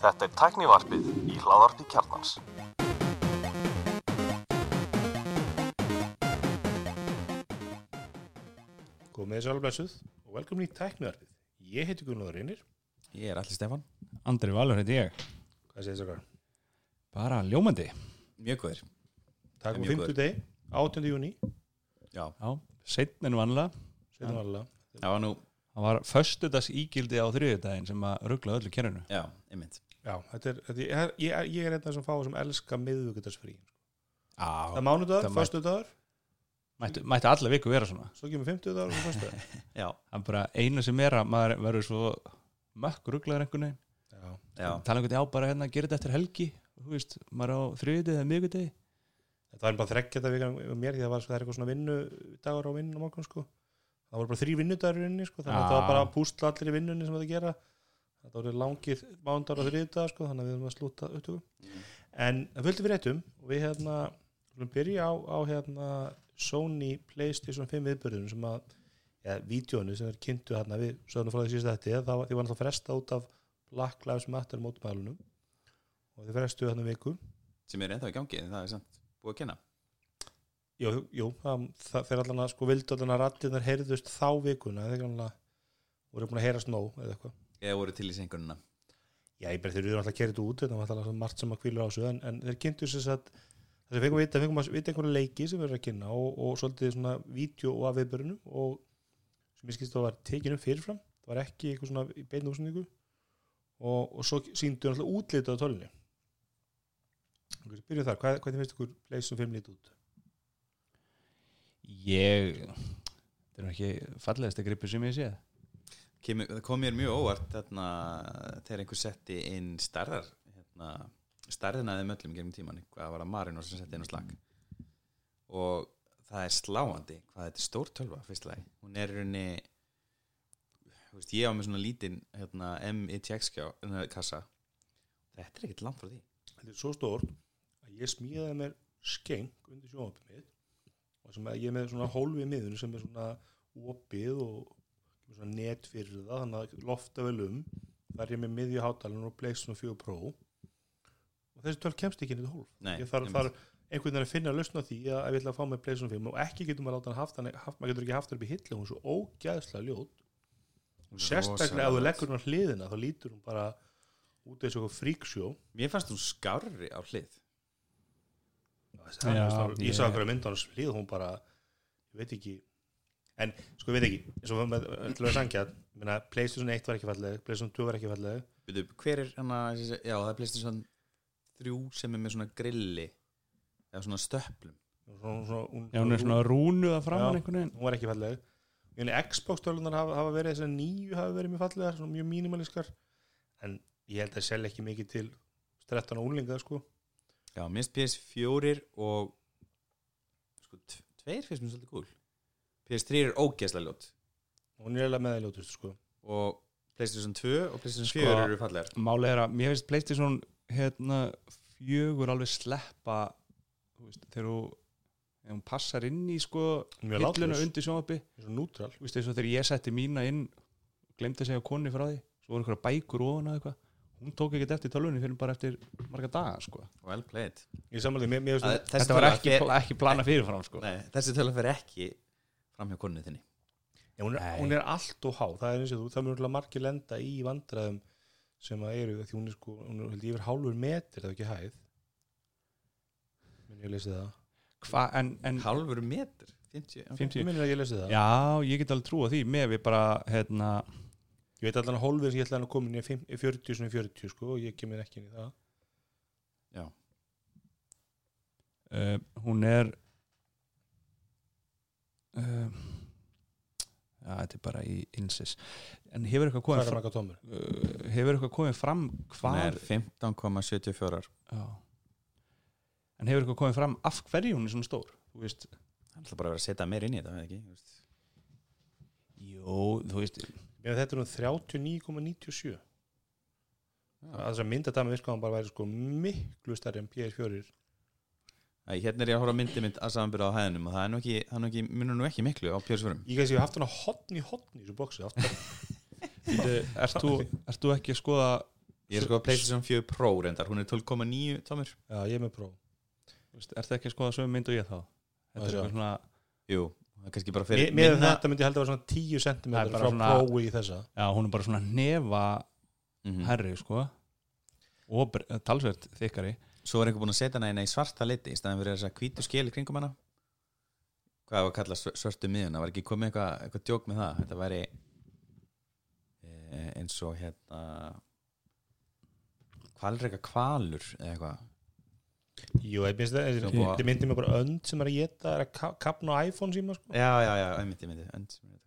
Þetta er tæknivarpið í hláðarpi kjarnans. Komið þess alveg blessuð og velkomin í tæknivarpið. Ég heiti Gunnar Reynir. Ég er allir Stefan Andri Valur heiti ég Hvað segir þess okkar? Bara ljómandi Mjög góður Takk um mjög 50 deg, 8. júni, Já, Já, setn en vanlega setjum alveg. það var nú Það var föstudags ígildi á þriðudaginn sem að ruggla öllu kerinu Já, einmitt. Já, þetta er, þetta er, ég, ég er einn af þessum fáið sem elska miðvíkudagsfrí. Það er Já, mánudagur, föstudagur, mætti, mætti alla viku vera svona. Svo kemur 50 dagur og föstudagur. Já, Það er bara einu sem er að maður verður svo mökk rugglaður einhvern veginn. Tala einhvern veginn á bara hérna að gera þetta eftir helgi. Þú veist, maður á þriðudegi eða miðgudegi þetta var bara þrekkja þetta vikan með mér því það var er eitthvað svona vinnu dagur á vinnu á morgun sko. Það voru bara þrý vinnudagur í vinnu sko, þannig að Já. það var bara að pústla allir í vinnunni sem þetta gera. Þetta voru langir mándagur og þriðdagar sko, þannig að við erum að slúta upptöku. En það fylgdi við réttum og við hérna, við byrja á, á hérna Sony Playstation 5 viðbörðunum sem að, ja, vídjónu sem er kynntu hérna við sögum frá því síðast þetta, það var, náttúrulega fresta út af Black Lives Matter mótmælunum og þið frestu hérna viku. sem er ennþá í gangi en það er samt búið að kenna Jú, jú það, það fyrir allan að sko vildu allan að rattirnar heyrðust þá vikuna eða allan voru búin að heyrast nóg eða eitthvað. Eða voru til í sengununa Já, ég bara þeir eru alltaf að kera þetta út, þetta var alltaf margt sem að kvíla á þessu, en, en þeir kynntu þess að þeir fengum að vita, vita einhverja leiki sem við erum að kynna og, og svolítið svona vídeo og af viðbörunum og sem ég skilst það var tekinum fyrirfram, það var ekki eitthvað svona í beinu úsendingu og, og svo síndu alltaf útlitað á tölunni. Byrjum þar, hvað, hvernig finnst ykkur leysum 5 lítið út? Ég Þetta er ekki fallegasta gripur sem ég séð. Kemur, Það kom mér mjög óvart þarna, þegar einhver setti inn starðar hérna, starðina þeim öllum gegnum tíman hvað var að Marino sem setti inn á slag. Og það er sláandi hvað þetta er stór tölva fyrstlega hún er þú veist, ég á með svona lítinn hérna, MITX kjá- kassa. Þetta er ekkert langt frá því. Þetta er svo stór að ég smíðaði mér skeng undir sjónvapið mitt ég er með svona hólfi miðun sem er svona opið og svona net fyrir það þannig að lofta vel um. Þar er ég með miðju hátalan og Playstation 4 Pro. Og þessi töl kemst ekki inn í þetta hólf. Nei, ég þarf, þarf einhvern veginn að finna að lausna því að ef ég ætla að fá með Playstation 5 og ekki getur maður láta hann haft hann haft, maður getur ekki haft hann upp í hillu hún er svo ógæðslega ljót. Og sérstaklega ef þú leggur hún á hliðina þá lítur hún bara út og eitthvað fríksjó Mér fannst hún skárri á hlið ég, sá okkur að mynda hans líð hún bara, ég veit ekki. En sko ég veit ekki eins og með til að minna, Playstation 1 var ekki falleg, Playstation 2 var ekki falleg. Veitu, hver er hana, þessi- já það er PlayStation 3 sem er með svona grilli eða svona stöplum. Svona, svona, hún, Já, hún er svona rúnuð að framann Já. einhvern veginn. hún var ekki Mjörni, Xbox tölunar hafa, hafa verið þessar nýju hafa verið mjög svona mjög mínimalískar en ég held að selja ekki mikið til 13 úlinga sko Já, minnst PS4 og sko, tv- tveir finnst mér svolítið cool PS3 er ógeðslega ljót. Hún er eiginlega meðaljótust sko. Og PlayStation 2 og PlayStation Sko- 4 eru fallegar. Málið er að mér finnst Playstation hérna fjögur alveg sleppa þú veist, þegar þú ef hún passar inn í sko hilluna undir og þegar ég setti mína inn glemdi að segja konni frá því svo voru einhverja bækur ofan að eitthvað hún tók ekkert eftir tölunni fyrir bara eftir marga daga sko. well played ég samanlega, mér, mér, Að, þetta var ekki, pla, ekki plana fyrirfram sko. Nei, þessi tölulega fer ekki fram hjá konu þinni Já, hún, er, hún er allt og há, það er eins og þú, það mjög margir lenda í vandræðum sem að eru, því hún er sko, hún er yfir hálfur metr eða ekki hæð. Minn ég lesi það. Hva, en, en halvur metur 50, ok. 50 Ég minnir að ég lesi það. já, ég get alveg trúa því með við bara hérna, Ég veit allan að hólfið sem ég ætla að koma inn í er fimm- er 40 svona 40 sko og ég kemur ekki inn í það. Já, uh, hún er uh, já, þetta er bara í insis en hefur eitthvað Hvað komið er fram, marga tómur? uh, hefur eitthvað komið fram hún hvað er 15,74 já. en hefur eitthvað komið fram af hverju hún er svona stór þú veist, Það ætla bara að vera að setja meir inn í þetta, eða ekki? Þú veist. jú, þú veist Mér þetta er um 39,97. Það þess að myndadæmi virka hann bara væri sko miklu stærri en PS4. Æ, Hérna er ég að horfa á myndi mynd að samanbyrða á hæðinum og það er nú ekki, er ekki, munur nú ekki miklu á PS4 Ég gæti að ég haft hann að hotn í hotn í þessu bóksi ert, þú, ekki að skoða Ég er að PlayStation 4 Pro reyndar, hún er 12,9 tómur Já, ég er með Pro. Veist, ert ekki að skoða sömu mynd og ég þá? Þetta er svona Jú, það er kannski bara Mér fyrir með þetta myndi ég held að vera svona 10 cm Það frá svona- Pro í þessa. Já, hún er bara svona nefa Mhm. herri sko. Og bre- talsvert þykkari. Svo er einhver búin að setja hana eina í svarta liti í staðan fyrir þess að hvítu skil í kringum hana. Hvað var að kalla svör- svörtu miðuna Var ekki komið eitthvað, eitthvað djók með það? Þetta væri e, eins og hérna Hvalreika kvalur eða eitthvað Jú, ég það, Sem þetta búa- þetta myndi mig bara önd sem er að geta, er að ka- kapna á iPhone síma sko. Já, já, já, einmitt, einmitt, einmitt, einmitt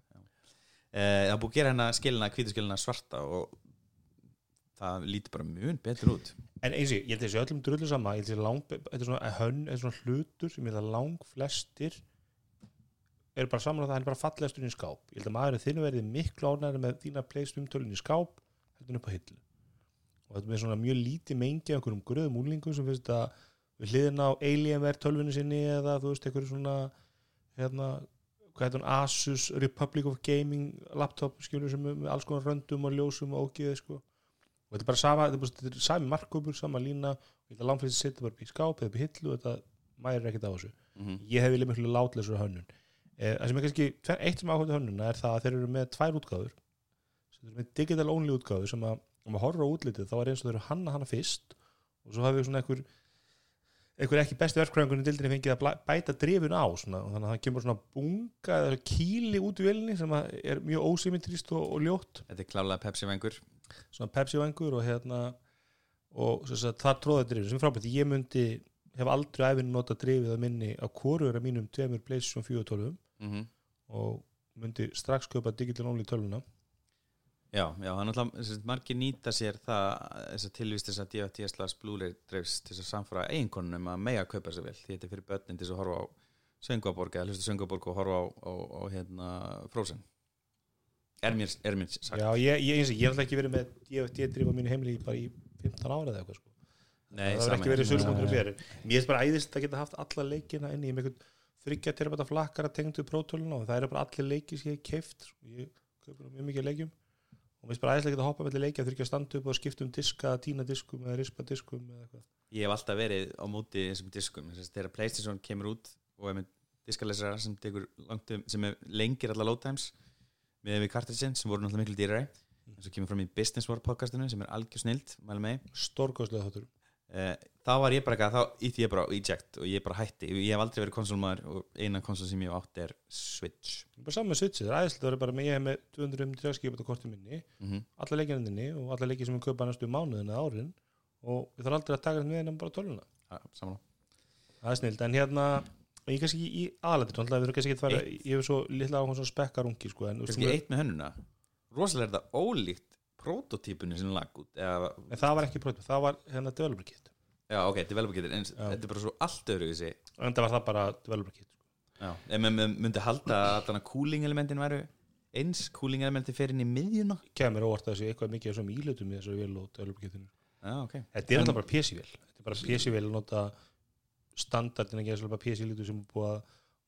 e, Það er búið að gera hérna skilina, hvítu skilina svarta og það lítur bara mjög betur út. En eins og ég, ég held að þessi öllum drullu sama ég held að þessi lang, þetta er svona hönn, þetta er svona hlutur sem ég held að lang flestir eru bara saman á það hann er bara fallegastur í skáp. Ég held að maðurinn þinn verði miklu ánæri með þína pleystum tölun í skáp heldur en upp á hillu. Og þetta er svona mjög lítið mengi af einhverjum gröðum úlingum sem finnst að við hliðin á Alienware tölvunni sinni eða þú veist einhverju svona hérna, hvað hún, Asus Republic of Gaming laptop skilur sem með alls konar röndum og ljósum og ógiði sko. Og þetta er bara sama, þetta er, sami markkópur, sama lína og þetta langflest setja bara upp í skáp eða upp í hillu og þetta mærir ekkert á þessu. Mm -hmm. ég hef viljað miklu látleysur hönnun. Eh, það sem er kannski, eitt sem áhuga hönnuna er það að þeir eru með tvær útgáður þeir eru með digital only útgáður sem að, um að horfa útlitið þá er eins og þeir eru hanna hana fyrst og svo hafið svona einhver einhver ekki besti verkfræðingunni dildinni fengið að bæta drifun á svona, þannig að það kemur svona bunga eða kýli út í vilni sem að er mjög ósymmetrist og, og ljótt. Þetta er klálega Pepsi vengur svona Pepsi vangur og hérna og að það tróða drifin sem frábært, ég myndi hef aldrei æfinn nota drifið að minni á hvorur af mínum tveimur PlayStation 4 tölvum mm -hmm. og myndi strax köpa digital only tölvuna Já, já, sem sagt, margir nýta sér það, þess að tilvist þess að DFT slags Blu-ray dreifs til að samfara eiginkonunum að mega kaupa sér vel, því þetta er fyrir börnin til að horfa á Söngaborg eða hlusta Söngaborg og horfa á, á, á hérna, Frozen. Er mér, er mér sagt. Já, ég, ég, ég hef alltaf ekki verið með DFT drif á mínu heimili bara í 15 ára eða eitthvað sko. Nei, það sama ekki verið sölupunktur fyrir mér. Finnst bara æðist að geta haft alla leikina inni í með einhvern þryggja terabata flakkara tengdu prótöluna og það eru bara allir leiki sem ég hef keift ég kaupir mjög mikið leikjum og mér finnst bara æðislega að hoppa með leiki að þryggja standa upp og skipta um diska, tína diskum eða rispa diskum eða eitthvað. Ég hef alltaf verið á móti þessum diskum. Þess að þegar Playstation kemur út og er með diskalesara sem, um, sem er lengir alla load times með við kartisinn sem voru náttúrulega miklu dýrari eins og kemur fram í Business War podcastinu sem er algjör snild, stórkostlega þáttur þá var ég bara eitthvað, þá ítti ég bara eject og ég bara hætti, ég hef aldrei verið konsolmaður og eina konsol sem ég hef átt er Switch. Bara saman með switchið, það er æðislega að vera bara með ég hef með 200 skipata korti minni mm -hmm. alla leikjarninni og alla leiki sem við kaupa næstu mánuðin eða árin og við þarf aldrei að taka þetta með hennar bara töluna saman það er snild, en hérna ég kannski ekki í aðlættir, þannig að við kannski ekki að fara ég hef svo litla á hún svo spekkarungi sko, en, kannski eitt með hönnuna. Rosalega er þetta ólíkt prototípunni sem lag út eða, en það var ekki prótum, það var hérna developer kit. Já ok, developer getur en þetta er bara svo allt öðru þessi en það var það bara developer kit sko. já, maður myndi halda að þannig cooling elementin væru eins cooling elementin fer inn í miðjuna? Kemur óvart að þessi eitthvað mikið þessum ílutum í þessu vel og developer kitinu. Já ok, þetta er alltaf bara PC-vel þetta er bara PC-vel að nota standardin að gera bara PC-lítu sem er búið að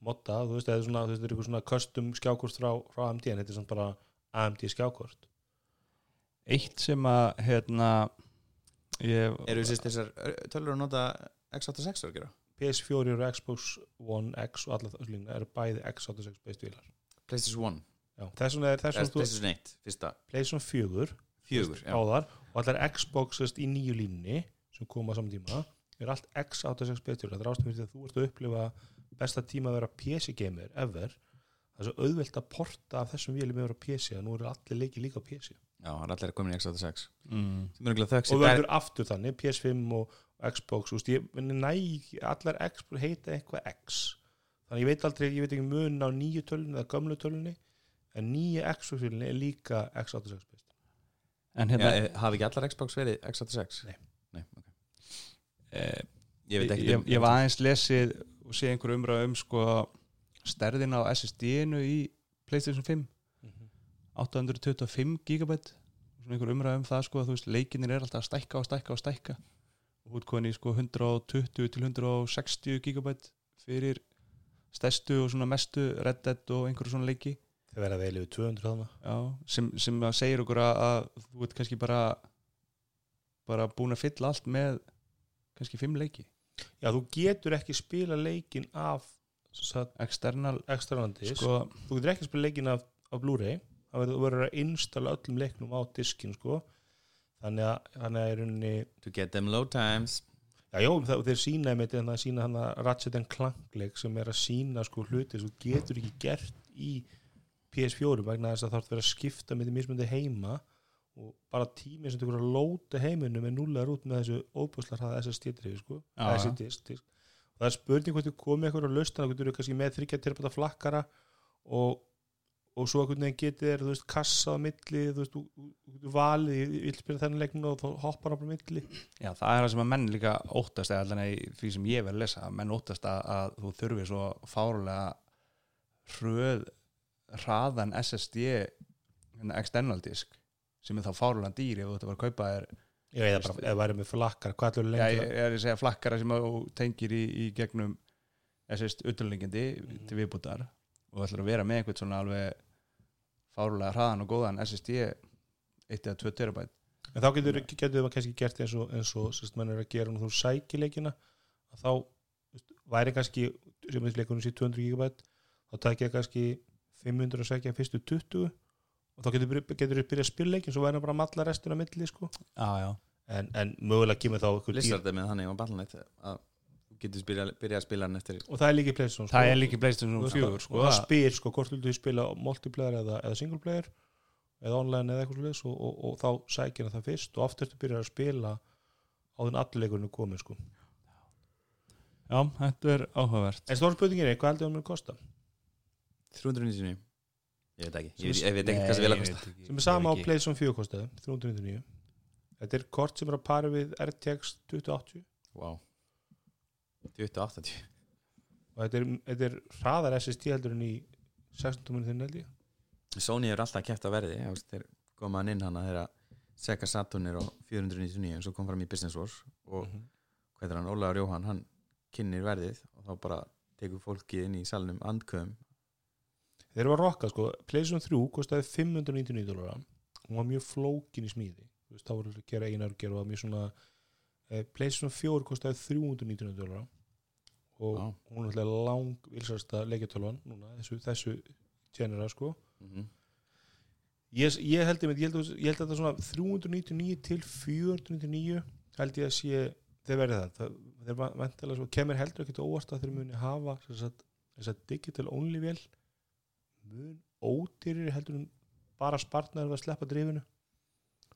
modda, þú veist, er svona, þú veist, það er eitthvað svona custom skjákort frá, frá AMD en þetta er samt bara AMD skjákort eitt sem að hérna ég, eru þessi þessar ö, tölur að nota x86 að gera? PS4 og Xbox One X og alla það lína eru bæði X86 based vilar PlayStation 1, Já, þess vegna er þess eða vegna þú PlayStation 1 fyrsta, PlayStation 4 fjögur já. áðar og allar Xbox sest, í nýju línni sem koma á saman tíma er allt X86 based vilar það er fyrir því að þú ert að upplifa besta tíma að vera PC gamer ever. Það er svo auðvelt að porta af þessum vélum yfir á PC að nú eru allir leiki líka á PC já, hann er allir komin í x86 mm, sem er eiginlega þöggs og verður aftur þannig PS5 og Xbox úst, ég, næ, allar Xbox heita eitthvað X þannig ég veit aldrei, ég veit ekki mun á nýju tölunni eða gömlu tölunni en nýju Xbox tölunni er líka X86 based en hérna eh, hafi ekki allar Xbox verið x86? Nei. Nei okay. eh, Ég veit ekki ég, um- ég var aðeins lesið og sé einhver umræð um sko stærðina á SSD-inu í Playstation 5 825 gigabæt svona einhver umræð um það sko að þú veist leikinir er alltaf að stækka og stækka og stækka. Og útkoðin í sko 120 til 160 gigabæt fyrir stærstu og svona mestu Red Dead og einhverju svona leiki. Þeir verða vel yfir 200 þarna. Já, sem, sem að segir okkur að, að þú ert kannski bara bara búin að fylla allt með kannski fimm leiki. Já, þú getur ekki spila leikin af externandis sko, þú getur ekki spila leikin af, af Blu-ray það verður- að installa öllum leiknum á diskin sko. Þannig að, þannig að í rauninni to get them low times. Já, já, það, þeir sína einmitt en það sína hann að Ratchet and Clank leik sem er að sína sko hluti sem getur ekki gert í PS4 vegna þess að það þarf að vera að skipta með því mismundi heima og bara tímið sem þú verður að lóta heiminum er núlegar út með þessu óbúslar hraða SSD-drifi sko, Já, já. SSD og það er spurning hvort þú komið eitthvað á lausna þú getur kannski með þryggja terapata flakkara og, og svo einhvern veginn getið er, þú veist, kassa á milli þú veist, þú þú- þú getur valið ég vil spila þennan leiknum og þá hoppar á milli. Já, það er það sem að menn líka óttast eða allan í því sem ég verð að lesa menn óttast að, að þú þurfi svo fárulega hröð hraðan SSD hérna, external disk sem er þá fárulega dýr ef þú ætti að vera að kaupa þér Já, eða bara, ef það væri með flakkar, hvað ætlum við Já, ég er að segja flakkara sem þú tengir í, í gegnum SSD utanlengindi til viðbútar og það ætlar að vera með einhvern svona alveg fárulega hraðan og góðan SSD 1 eða 2 terabæt En þá getur, getur við kannski gert eins og, eins og sérst, mann er að gera nú þú sæki leikina að þá væri kannski sem við leikunum sér 200 gigabæt þá tækja kannski 500 að sækja fyrstu 20 og þá getur við byrjað að spila leikin svo væri hann bara að matla restina milli sko. Já, já en, en mögulega kemur þá er með þannig á Battle.net að getur byrja, byrja að spila hann eftir og það er líka í Playstation Það sko. er líka Playstation Þú veist, 4 og sko, það það- spyr sko hvort vildu þið spila multiplayer eða, eða single player eða online eða eitthvað sliðis og, og, og þá sækir það fyrst og aftur þú byrjar að spila á þenn allir leikurinn er komið sko. Já, þetta er áhugavert. En stóra spurningin er, hvað heldur það mun kosta? 399 Ég veit ekki, ég, ég veit ekki hvað sem vil að kosta sem er sama á Playstation 4 kostaði 399 þetta er kort sem er að pari við RTX 2080 Wow 2080 og þetta er, þetta er hraðar SSD heldur en í 16 minnum þinn held ég. Sony er alltaf kæft að verði þeir koma hann inn hana þegar Sega Saturn er á 499 svo kom fram í Business Wars og Mhm. hvað er hann, Ólaður Jóhann hann kynnir verðið og þá bara tekur fólkið inn í salnum andköðum þeir eru að rokka sko, Playstation 3 kostaði 599 dólar hún var mjög flókin í smíði. Þá voru að gera einar og var mjög svona eh, Playstation 4 kostaði 399 dólar og Vá. hún er alltaf lang vilsasta leikjartölvan núna, þessu, þessu tjenera sko mm -hmm. ég, ég held að- að þetta svona 399 til 499 held ég að sé þeir verði það, það þeir va- væntanlega svo kemur heldur ekkert óvart að þeir muni hafa þess að digital only vel mun ódýrir heldur en bara spartnaður við að sleppa drifinu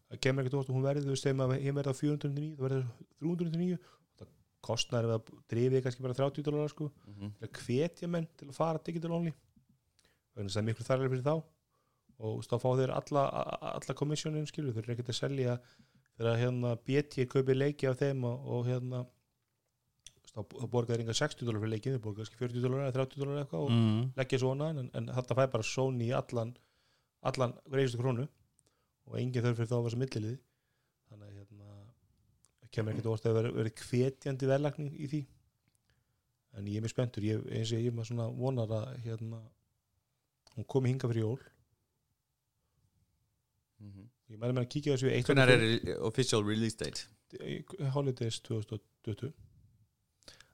það kemur ekkert óvart og hún verði veist þegar maður hefur verið á 499 það verði 399 það kostnar við að drifið kannski bara 30 dólar sko. Mm -hmm. til að hvetja menn til að fara digital only. Þannig að það er miklu þarlega fyrir þá. Og þá fá þeir alla, alla komissjónin skilur, þeir eru ekkert að selja þegar hérna BT kaupi leiki af þeim og, og hérna þá, þá borga þeir enga 60 dólar fyrir leikin þeir borga kannski 40 dólar eða 30 dólar eitthvað og mm. leggja svona en, en þetta fæ bara Sony allan allan reyðustu krónu og engin þörf fyrir þá að vera sem milliliði þannig að hérna það kemur ekkert orðið að vera, vera hvetjandi verðlagning í því. En ég er mjög spenntur. Ég, eins og ég er með svona vonar að hérna hún komi hinga fyrir jól. Ég mæli með að kíkja þessu Hvernig er official release date? Holidays 2020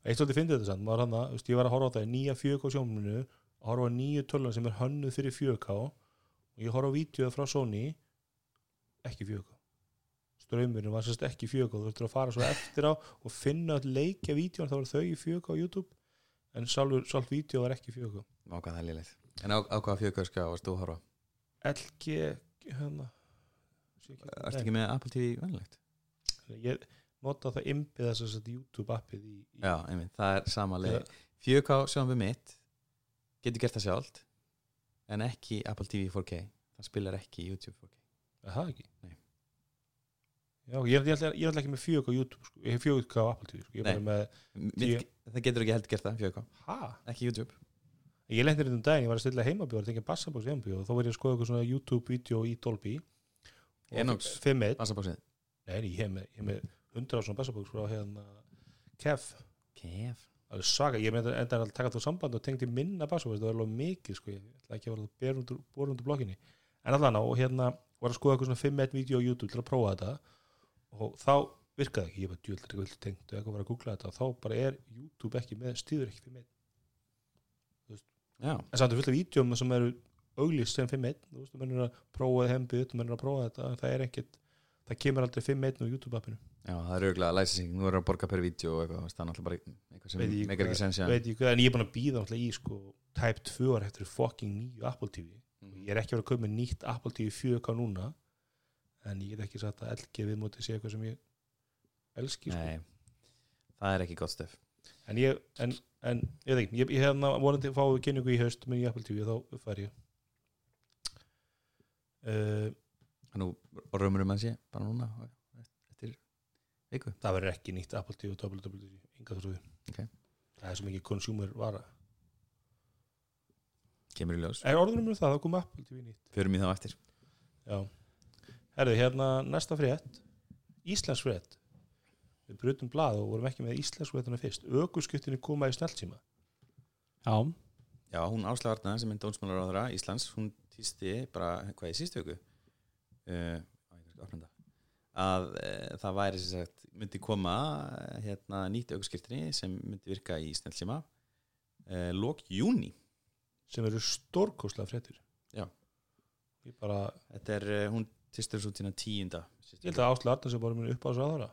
eitt svolítið fyndið þetta samt. Var hann að, ég var að horfa á það í nýja 4K sjónmunu að horfa á nýju tölun sem er hönnuð fyrir 4K og ég horfa á vídeo frá Sony ekki 4K ströymurinn var sérst ekki 4K þú þurftur að fara svo eftir á og finna að leikja vídeo þá var þau í 4K á YouTube en sjálf vídeo var ekki 4K Á hvað það er liðleitt En á, á hvaða fjögurskja varst þú að horfa? LG hérna sé ekki- með Apple TV venlegt? ég nota það innbyða þess að YouTube appið í, í Já, einmitt, það er sama leið Já. 4K sjáum við mitt getur gert það sjálft en ekki Apple TV 4K það spilar ekki YouTube 4K Er það ekki? Nei. Já, ég er, ég ég alltaf ekki með 4K á YouTube sko. Ég hef 4K á Apple TV sko. Með, það getur ekki heldur gert það 4K, hæ? ekki YouTube. Ég lendir þetta um daginn, ég var að stilla heimabjóð að tengja bassabóks heimabjóð og þá var ég að skoða eitthvað svona YouTube-vídeó í Dolby. Enox. 5.1 Bassabóksið Nei, ég hef með, með 100 á svona bassabóks frá hérna Kev. Kef á alveg svaka, ég meina enda að taka þú samband og tengdi minna basso, það var alveg mikið sko, ég ætla ekki að vera undir blokkinni en allan á, hérna var að skoða eitthvað svona 5-1 vídeo á YouTube til að prófa þetta og þá virkaði ekki, ég bara djúldur ekki vildi tengt. Og eitthvað var að googla þetta og þá bara er YouTube ekki með, stýður ekki 5-1 Já, en samt fullt af vídeum sem eru auglýst sem 5-1, þú veist, þú mennur að prófa hembið, þú mennur að prófa þetta, en það er ekkert það kemur aldrei 5-1 á YouTube appinu. Já, það er auðvitað licensing Nú er að borga per vídeo og eitthvað Það er náttúrulega bara eitthvað sem meikar ekki hvað- sens já. veit ég hvað, en ég er búin að býða náttúrulega í sko Type 2 ára eftir fucking nýju Apple TV Mhm. ég er ekki verið að kaupa með nýtt Apple TV 4K núna en ég get ekki sagt að LG viðmóti sé eitthvað sem ég elski sko. Nei, það er ekki gott stöf en ég, en, en ég veit ekki ég, ég hefna vonandi að fá kynningu í haust með Apple TV og þá fær ég. Uh, Nú römmurum að sé bara núna eftir viku. Það verður ekki nýtt Apple TV og WWDC enga þrúði Ok. það er sem ekki consumer vara. Kemur í ljós. Er orðunum um það, þá kom Apple TV nýtt. Förum í þá eftir. Já, herðu, hérna næsta frétt. Íslands frétt. Við brutum blað og vorum ekki með Íslands fréttuna fyrst. Ökuskuttinni koma í sneltsíma Já, Já, hún áslagarna sem er dónsmálar áðra Íslands, hún týsti bara, hvað í sístu viku? Uh, að uh, það væri sem sagt, myndi koma uh, hérna nýtt aukurskirtinni sem myndi virka í snellsíma uh, lók júni sem eru stórkostlega fréttir. Já. Ég bara, þetta er, uh, hún tína tíunda. Ég held að Ásla Arnars er bara minn upp á þessu aðra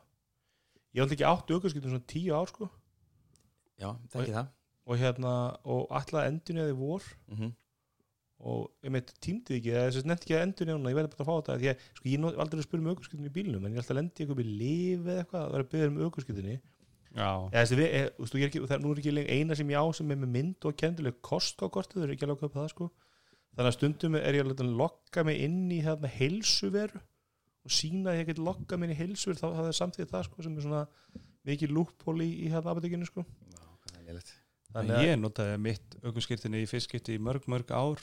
Ég held ekki átt ökuskuttin svona tíu ár sko. Já, þekki það. og hérna, og alltaf endun eða vor. Mm -hmm. og ég meit tímtið ekki, eða þess að nefndi ekki að endun eða ég verði bara að fá þetta því að sko, ég er aldrei að spura um ökuskuttin í bílnum en ég er alltaf lendi eitthvað í lifi eða eitthvað að vera að byggja um ökuskuttinni já, eða, þú veist, er ekki, það, nú er ekki eina sem ég á sem er með mynd og kendileg kost á kortið, þau eru ekki alveg að kaupa það sko þannig að stundum er ég að lokka mig inn í hérna heilsuveru og sína að ég get lokka mig inn í heilsuveru þá það samtíð það sko sem er svona mikið lúppól í, í hérna apotekinu sko. Þannig að ég notaði mitt aukurskirtinni í fyrstskipti í mörg, mörg ár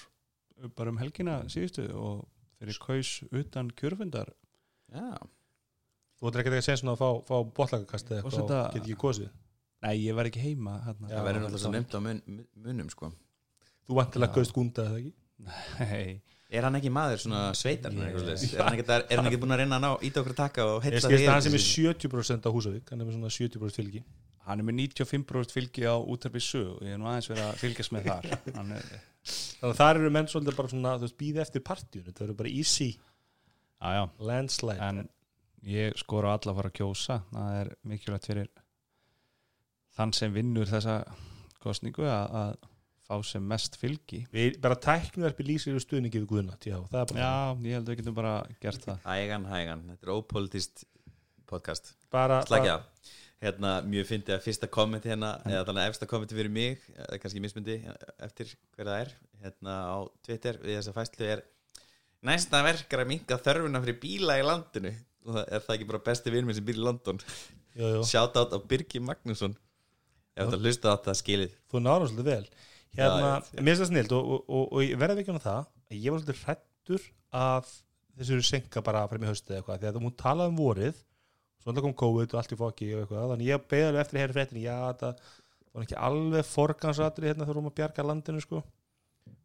bara um helgina síðustu og ég kaus utan kjörfundar. Já, þú ættir ekki að segja svona að fá, fá botlagakast eða eitthvað og get ekki kosið? Nei, ég var ekki heima hérna. Já, það verður náttúrulega svo nefnt á mun, mun- munum sko. Þú vantilega kaust gunda eða ekki Nei, Er hann ekki maður svona sveitar? Ég- Yeah. Er hann ekki, er hann ekki búin að reyna að ná ít okkur að taka og ég heilla skilst að hann sem er þessu? 70% á Húsavík hann er með svona 70% fylgi hann er með 95% fylgi á útarpi sög og ég er nú aðeins verið að fylgjast með þar hann er, þannig að þar eru menn svolítið bara svona þú veist, býði eftir partíun, það eru bara easy já, já, landslide en ég skora á alla að fara að kjósa það er mikilvægt fyrir þann sem vinnur þessa kostningu að, að fá sem mest fylgi. Við bara tækniverfi lýsir við stuðningi við Guðna já, það er bara, já, ég held að við getum bara gert það. Hægan, hægan, þetta er ópolitist podcast. Bara, Slækja Hérna, mjög fyndi að fyrsta kommenti hérna eða þannig að efsta kommenti fyrir mig kannski mismundi eftir hver það er hérna á Twitter við þessa fæslu er næsta verkar að minka þörfuna fyrir bíla í landinu. Og það er það ekki bara besti vinur minn sem býr í London? Jú, jú, Shout out á Birgi Magnússon. Ef þetta hlusta á þetta skilið. Þú náður svolítið vel hérna, Já, mér finnst það snilt og, og, og, og ég verði ekki um það að ég var svolítið hrættur að þessu eru senka bara frem í haustu eða eitthvað því að hún talaði um vorið svo alltaf kom COVID og allt í fokki og eitthvað þannig ég alveg eftir að heyra fréttin já, það var ekki alveg forgansatri hérna þegar við erum að bjarga landinu sko.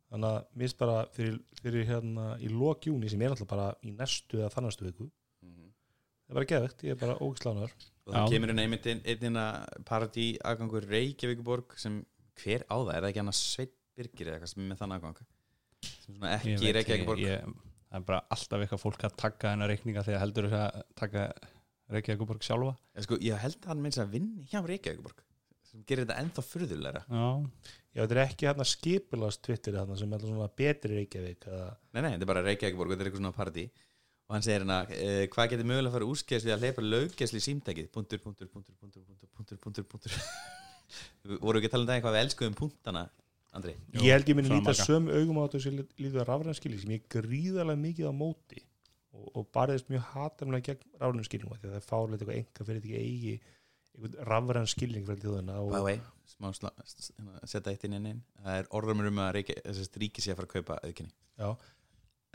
Þannig að mér finnst bara fyrir, fyrir hérna í lokjúni sem er alltaf bara í næstu eða þannastu viku það er bara geðvegt, ég er bara ógislánar og það kemur inn einmitt inn, inn að paradí aðgangur Reykjavíkuborg sem hver á það, er það ekki annars Sveit Birgir eða eitthvað sem er með þann aðgang? Sem svona Ég ekki Reykjavíkuborg ég, það er bara alltaf eitthvað fólk að taka hennar reikninga þegar heldur þess að taka Reykjavíkuborg sjálfa. Ég, sko, ég held að hann meins að vinni hjá Reykjavíkuborg sem gerir þetta ennþá furðulegra. Já, Já, þetta er ekki hérna skipilast Twitter hérna sem er svona betri Reykjavík eða? Nei, nei, þetta er bara Reykjavíkuborg, þetta er eitthvað svona paradí og hann segir hérna, eh, hvað getur mögulega að fara úrskeiðs við að hleypa löggeðsli í símtækið? Punktur, punktur, punktur, punktur, punktur, punktur, punktur, punktur. Voru ekki að tala um það eitthvað við elskuðum punktana, Andri. Jú, ég held ég minn svona líta söm augum á þetta sem lítur að rafrænskilning sem ég gríðarlega mikið á móti og, og barðist mjög hatarmlega gegn rafrænskilning því að það er fárlega eitthvað enga fyrir þetta eigi einhvern rafrænskilning fyrir þjóðuna smá sla, hérna, setja eitt inn inn inn það er orðumur um að Reykja, þessast ríki sé að fara að kaupa auðkinni já,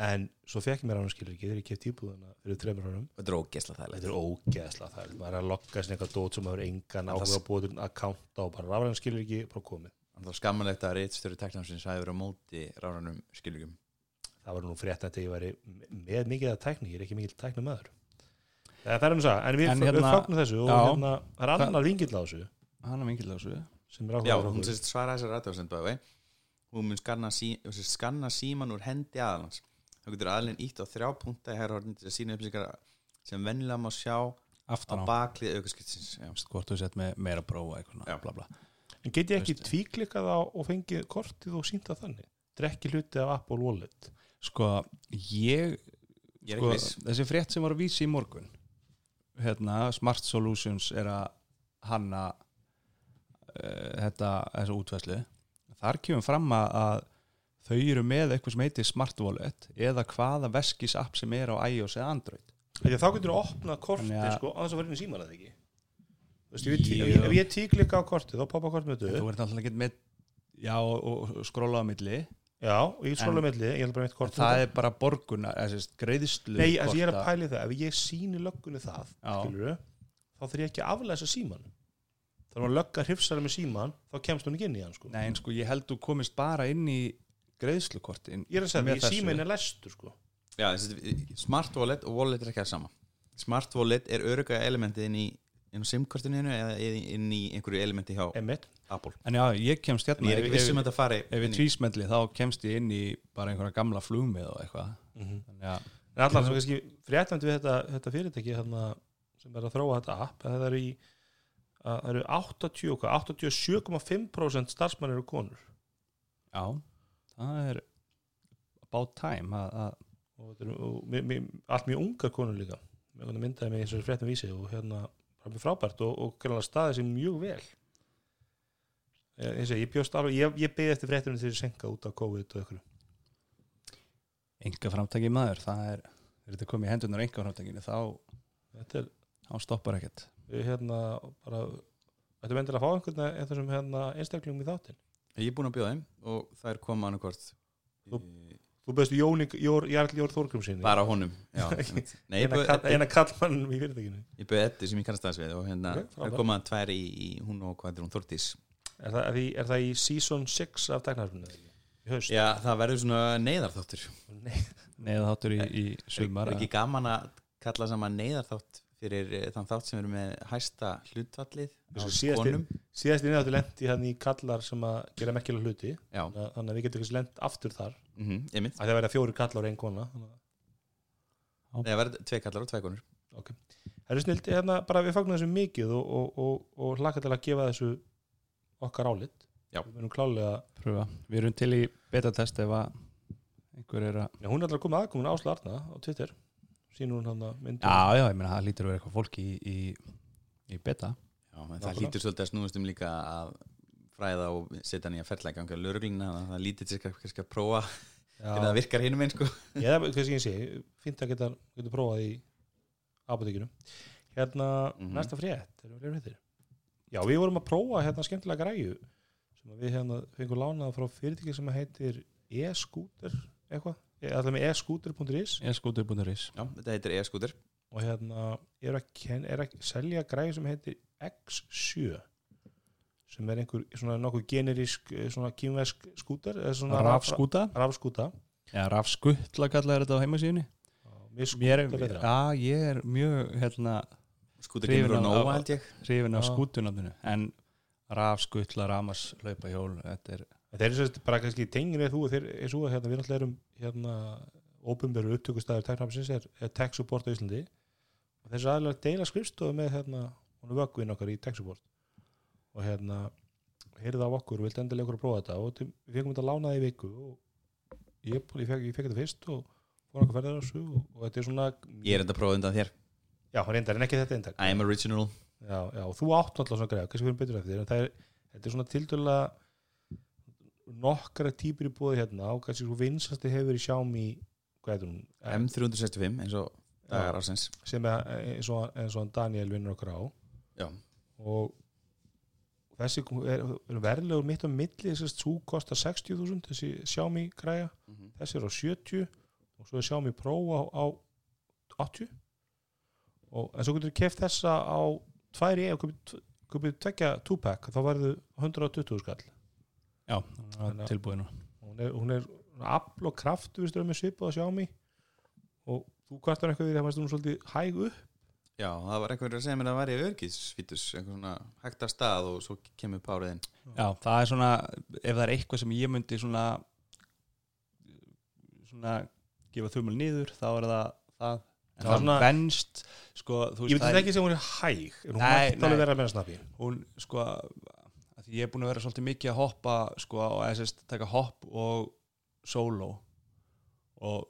en svo fekk ég mér ánum skilur ekki þegar ég keft íbúðuna fyrir þreymur árum. Þetta er ógeðslega þægilegt. Þetta er ógeðslega það maður er að lokka sinni eitthvað dót sem maður engan En það- áhuga búið til að kánta og bara rafræðan skilur ekki bara komið. Það er skammalegt að reitstjóri teknansins hafi verið á móti rárannum skilugum það var nú frétt að ég væri með mikið að tækni, ég er ekki mikið tækni maður það er hann að sagða, en við, En en hérna- við fagnum þessu og Já. hérna, það er annar vingill á þessu. Hann er mingilega þessu. Sem er Já, hún sérst svara þessar rættáðsend bæði Hún mun skanna, sí, skanna síman úr hendi aðalans þá getur aðalinn ítt á þrjá punkta í herrhornin til að sína upplýsingar sem vennilega má sjá á aftan á, baklið aukaskiptsins Já, hvort þú sett með meira prófa eitthvað Já. svona, bla bla. En get ég ekki tvíklikað á og fengið kortið og sínta þannig? Drekki hluti af Apple Wallet. Sko, ég Ég sko, þessi frétt sem var að vísi í morgun hérna, Smart Solutions er að hanna uh, þetta, þessa útvæslu þar kemur fram að, að þau eru með eitthvað sem heitir Smart Wallet eða hvaða veskis app sem er á iOS eða Android. Að þá getur þú opnað kortið Þannig að- sko, á þess að vera inn í síman eða ekki? Þú veist, ef ég, ef, ég, tíklika á kortið þá poppa kortið með þú þau verður alltaf ekki með já, og, og skróla á milli. Já, og ég skróla milli, ég kortið það er bara borguna, greiðslu Nei, altså, ég er að korta. pæli það, ef ég síni löggunni það skilur, þá þarf ég ekki að aflæsa síman þá er að lögga hrifsara með síman þá kemst hún ekki inn í hann sko. Nei, en sko, ég held þú komist bara inn í greiðslukortin ég er að segja, því símin er lestur sko. Já, smart wallet og wallet er ekki það sama. Smart wallet er öruga elementið inn í inn á simkortinu eða inn í einhverju elementi hjá Emmett, Apple. En já, ég kemst hérna ég viss um ef, að þetta fari ef ég inn í- tvísmelli þá kemst ég inn í bara einhverja gamla flugmið og eitthvað. Mm Þannig að, en allar sem kannski fréttandi við þetta, þetta fyrirtæki hérna, sem er að þróa þetta app að það eru í að það eru 80, og hvað, 87,5% starfsmann eru konur. Já, það er about time að, allt mjög ungar konur líka. Myndaði mig eins og fréttum vísi og hérna frábært og, og greinlega staðið sér mjög vel. Ég, ég, ég bjóst alveg, ég, ég beði eftir fréttunum til að senka út af COVID og ykkur enga framtæki maður það er, þegar þetta komið í hendunar enga framtækinu þá, er þá stoppar ekkert. Við hérna bara þetta er endilega að fá einhvern veginn þessum hérna einstaklingum í þáttinn Ég er búin að bjóða þeim og það er koma annarkvort Þú- þú beðst Jóni, Jór, Jarl Jór Þórgrum sinni bara honum eina, kallmannum í fyrirtækinu. Ég bauð Eddu sem ég kannast aðeins við og hérna Ok, okay, er komað tvær í, í hún og hvað er hún Þortís er það, er, er það í season 6 af haust? Já, það verður svona neyðarþáttur. Nei, neða þáttur í, í sumar Er ekki gaman að kalla saman neyðarþátt fyrir eh, þann þátt sem er með hæsta hlutvallið á konum. síðast í neðáttu lendi hann í kallar sem að gera mekkilega hluti. Já, þannig að- að við getum ekki lent aftur þar. Mm -hmm, að það verða fjóri kallar og ein kona að- Það verður tvei kallar og tvei konur. Það er snilt, hérna, bara við fagnum þessu mikið og, og, og, og hlaka til að gefa þessu okkar álit. Já. við munum klálega, pröfa, við erum til í betatest ef að einhver er að já, hún er alltaf komið aðkomin Ásla Arna á Twitter sínur hún hann að mynda já, já, ég meina það lítur að vera eitthvað fólk í, í, í beta Já, en það Nákvæmlega. lítur svolítið að snúast um líka að fræða og setja hann í að ferla í ganga að það lítið til að, kannski að prófa hvernig það virkar hinum einn sko. ég, það er hvað ég sé, fínt að geta, geta prófað í apotekinu hérna, Mhm. næsta frétt erum við já, við vorum að prófa hérna skemmtilega græju sem að við hérna fengum lánað frá fyrirtæki sem heitir e-scooter eitthvað, allir með e-scooter.is rís Já, þetta heitir e-skúter og hérna er að, ken, er að selja græju sem heitir X7 sem er einhver svona nokkuð generísk eh, svona kýmvesk skúter eða svona rafskúta, rafskúta. Já, rafskuttla kallaði þetta á heimasíðunni. Mér betra já, ég er mjög hérna, á hrifin af Já. skútunafninu en rafskuttla, ramas, hlaupahjól þetta er, Þeir eru sérst bara kannski tengin eða þú og er svo að hérna, við náttúrulega erum hérna óbumveru upptökustæður tæknafnsins er, er tech support á Íslandi. Og þessi aðlega deila skrifstofu með hérna hún er vöggvinn okkar í tech support. Og hérna heyrði af okkur og vildi endilega okkur að prófa þetta. Og við fengum þetta lánaði í viku og ég, ég, fekk, ég fekk þetta fyrst og fór okkur ferðar á þessu og, og þetta er svona Ég er enda að prófa undan þér. Já, reyndar en ekki þetta eintak. I am original. Já, já, og þú átt alltaf svona greið kannski fyrir betur eftir en það er, þetta er svona tildulega nokkara típur í búið hérna og kannski svo vinsasti hefur í hún? M365 eins og dagar ásins sem er eins og, eins og Daniel vinnur okkur á. Já. og þessi er, er verðlegur mitt á milli þess að þú kostar 60.000 þessi Xiaomi græja. Mhm. þessi er á 70 og svo er Xiaomi Pro á, á 80 og, en svo getur þú keft þessa á tvær í og kupið tvekja 2-pack þá verður 120 skall já, það Þannig er að- tilbúið nú hún er, hún er afl og kraft við stöðum með svipað að Xiaomi. Og þú kvartar eitthvað við því að hún er svolítið hæg upp. Já, það var einhver að segja mér að það væri örgisvítus einhver svona hægt að stað og svo kemur párið inn. Já, það er svona, ef það er eitthvað sem ég myndi svona svona gefa þumul niður, þá er það það, en það svona- venst sko, þú ég veist, myndi það þetta er, ekki sem hún er hæg en hún Nei, mætti alveg nei. vera meira snabbi. Hún sko að ég er búin að vera svolítið mikið að hoppa sko, og eða sérst, taka hopp og solo og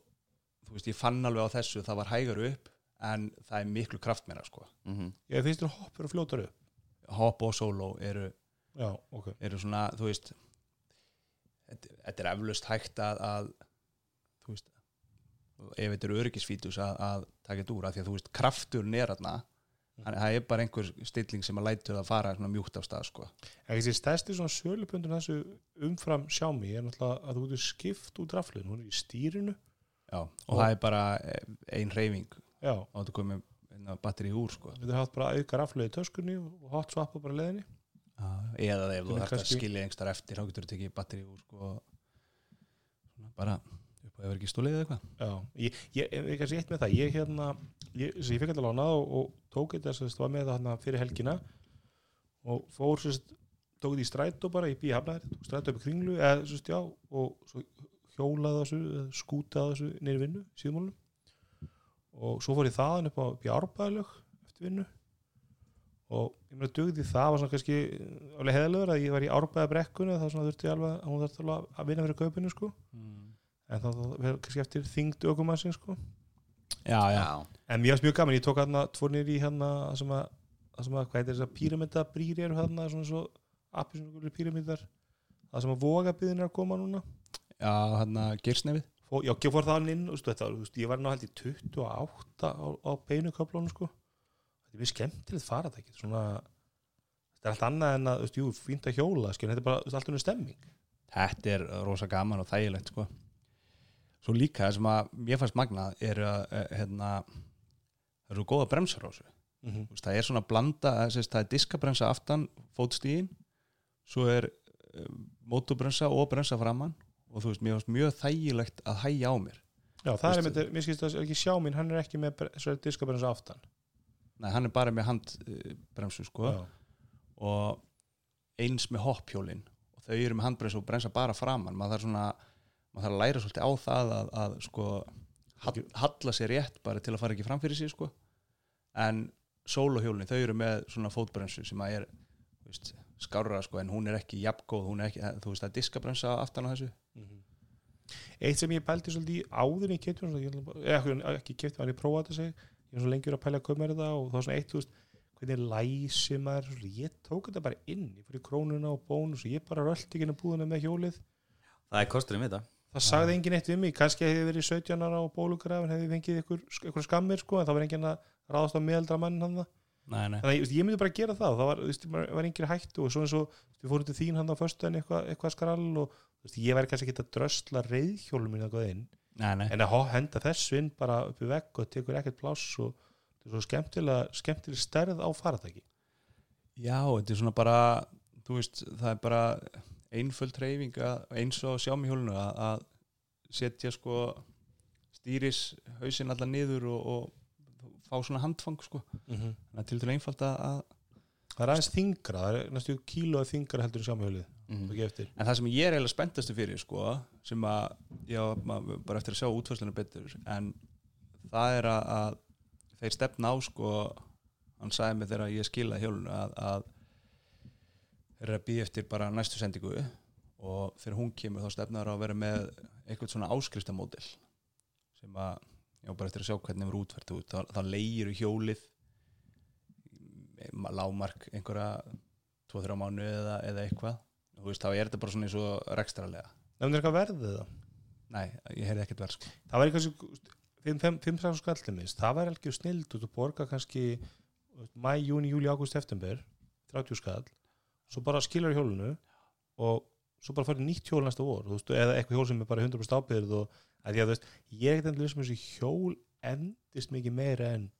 þú veist, ég fann alveg á þessu það var hægar upp, en það er miklu kraft meira, sko, mm -hmm. ég finnst þér hoppur og fljótar upp? Hopp og solo eru já, ok. eru svona, þú veist þetta, er eflaust hægt að, að þú veist ef þetta eru öryggisfítus að, að taka þetta úr, af því að þú veist, er Þannig að það er bara einhver stilling sem að lætur það fara svona mjúkt af stað sko. stærsti svona sölupundun þessu umfram Xiaomi er náttúrulega að þú getur skipt út raflun, hún er í stýrinu Já, og, Og- það er bara eh, ein reyfing já, og þetta komið batteri úr sko. þú getur haft bara auka raflu í töskunni og hot swappa bara leðinni eða ef þú þarft að skilja engstar eftir þá getur þú tekið batteri úr sko. bara upp á yfir ekki stólið eða eitthvað Já, ég, ég, ég, ég kannski eitt með það ég hérna, ég, ég fekk alltaf lánað og, og tók þetta sem þetta var með það fyrir helgina og fór sem sagt, tók þetta í strætó bara í bí hafnaðir, tók strætó upp í kringlu eða sem sagt, já, og svo hjólaði þessu, eða skútaði þessu neyri vinnu, síðmálum og svo fór ég þaðan upp á, árbæðalög eftir vinnu. Og ég meina dugði það var svona kannski alveg heðalögur að ég var í árbæðabrekkunni þá svona þurfti ég alveg, hún þurfti alveg að vinna fyrir kaupinu sko, mm. en þá, kannski eftir þyngd ökumannsinn sko. Já, já, En mér finnst mjög gaman, ég tók hérna tvornir í hérna sem að, sem að hvað heitir þess að píramitabrýri eru hérna svona svo appisnugulur píramidar það sem að vogabiðin er að koma núna. Já hérna gersnefið Fó, Já, ég fór það inn stu, þetta, veist, ég var ná held í 28 á, á beinu köflónu sko. Þetta er mjög skemmtilegt faratækið svona þetta er allt annað en að, veist, jú, fínt að hjóla skil, þetta er bara allt unnur stemming. Þetta er rosa gaman og þægilegt sko. Svo líka sem að mér fannst magnað er að eh, hérna, það eru góða bremsar á þessu. Mm -hmm. Það er svona blanda það er, það er diskabrensa aftan fótstíðin svo er um, mótubrensa og brensa framann og þú veist, mér finnst mjög þægilegt að hægja á mér. Já, það er Veistu- með, mér skilst að ekki sjá mín hann er ekki með diskabrens aftan. Nei, hann er bara með handbremsu sko. Já. og eins með hopphjólin. Og þau eru með handbremsu og brensa bara framann maður þarf svona, maður þarf að læra svolítið á það að, að sko halla sér rétt bara til að fara ekki fram fyrir sig sko. En sólohjólin, þau eru með svona fótbremsu sem að er veist, skárra sko en hún er ekki jafngóð, hún er ekki, þú veist það er diskabrensa aftan á þessu. Eitt sem ég pældi svolítið í áður en ég kefti hann, ég ætla bara- eða ekki, kefti hann, ég prófaði þetta sig ég. Er svo lengjur að pæla að koma þetta og þá var svona eitt, þú veist, hvernig læsi maður, svo, ég tók þetta bara inn ég fyrir krónuna og bónus og ég bara röldi ekki inn á búðuna með hjólið. Það er kosturinn við þetta það sagði enginn eitt við mig, kannski hefði verið 17 ára á bólugrafin, hefði fengið ykkur, ykkur skammir sko, en það var enginn að ráðast á meðaldra mann hann það Nei, nei, þannig að ég, myndi bara gera það. Það var, maður var engin hættu og svo eins og við fórum til þín hann á föstu en eitthvað, eitthvað skrall og veist, ég væri kannski ekki að drösla reyðhjólum mín eitthvað inn. Nei, nei. en að henda þessu inn bara upp í vegg og tekur ekkert pláss og þetta er svo skemmtilega, skemmtilega stærð á faratæki Já, þetta er svona bara þú veist, það er bara einföld reyfing að, eins og sjá mig hjólinu að, setja sko stýris hausinn allar niður og, og fá svona handfang sko. -hmm. þannig að til til einfalt að, að það er aðeins þingra, það er næstu kílóð þingra heldur en sjámihjólið, ekki eftir. En það sem ég er eiginlega spenntastu fyrir sko sem að, já, bara eftir að sjá útfærslunum betur en það er að, að þeir stefna á sko hann sagði mig þegar ég skilaði hjólinu að, að eru að býja eftir bara næstu sendingu og þegar hún kemur þá stefnar að vera með eitthvað svona áskriftamódel sem að, já bara eftir að sjá hvernig verður útfært út, þá, þá leigir hjólið ma- lágmark einhverja 2-3 mánu eða, eða eitthvað. Þú veist, þá er þetta bara svona eins og rekstralega nefnir eitthvað verðið það? Nei, ég heyrði ekkert verð sko. það væri kannski 5-6 skallið minnst, það væri alveg snild og þú borga kannski mæ, júni, júli, ágúst, eftember 30 skall svo bara skilur hjólunu og svo bara farið nýtt hjól næsta vor veist, eða eitthvað hjól sem er bara 100% ábyrð og að því að þú veist, ég er eitthvað sem þessi hjól endist mikið meira en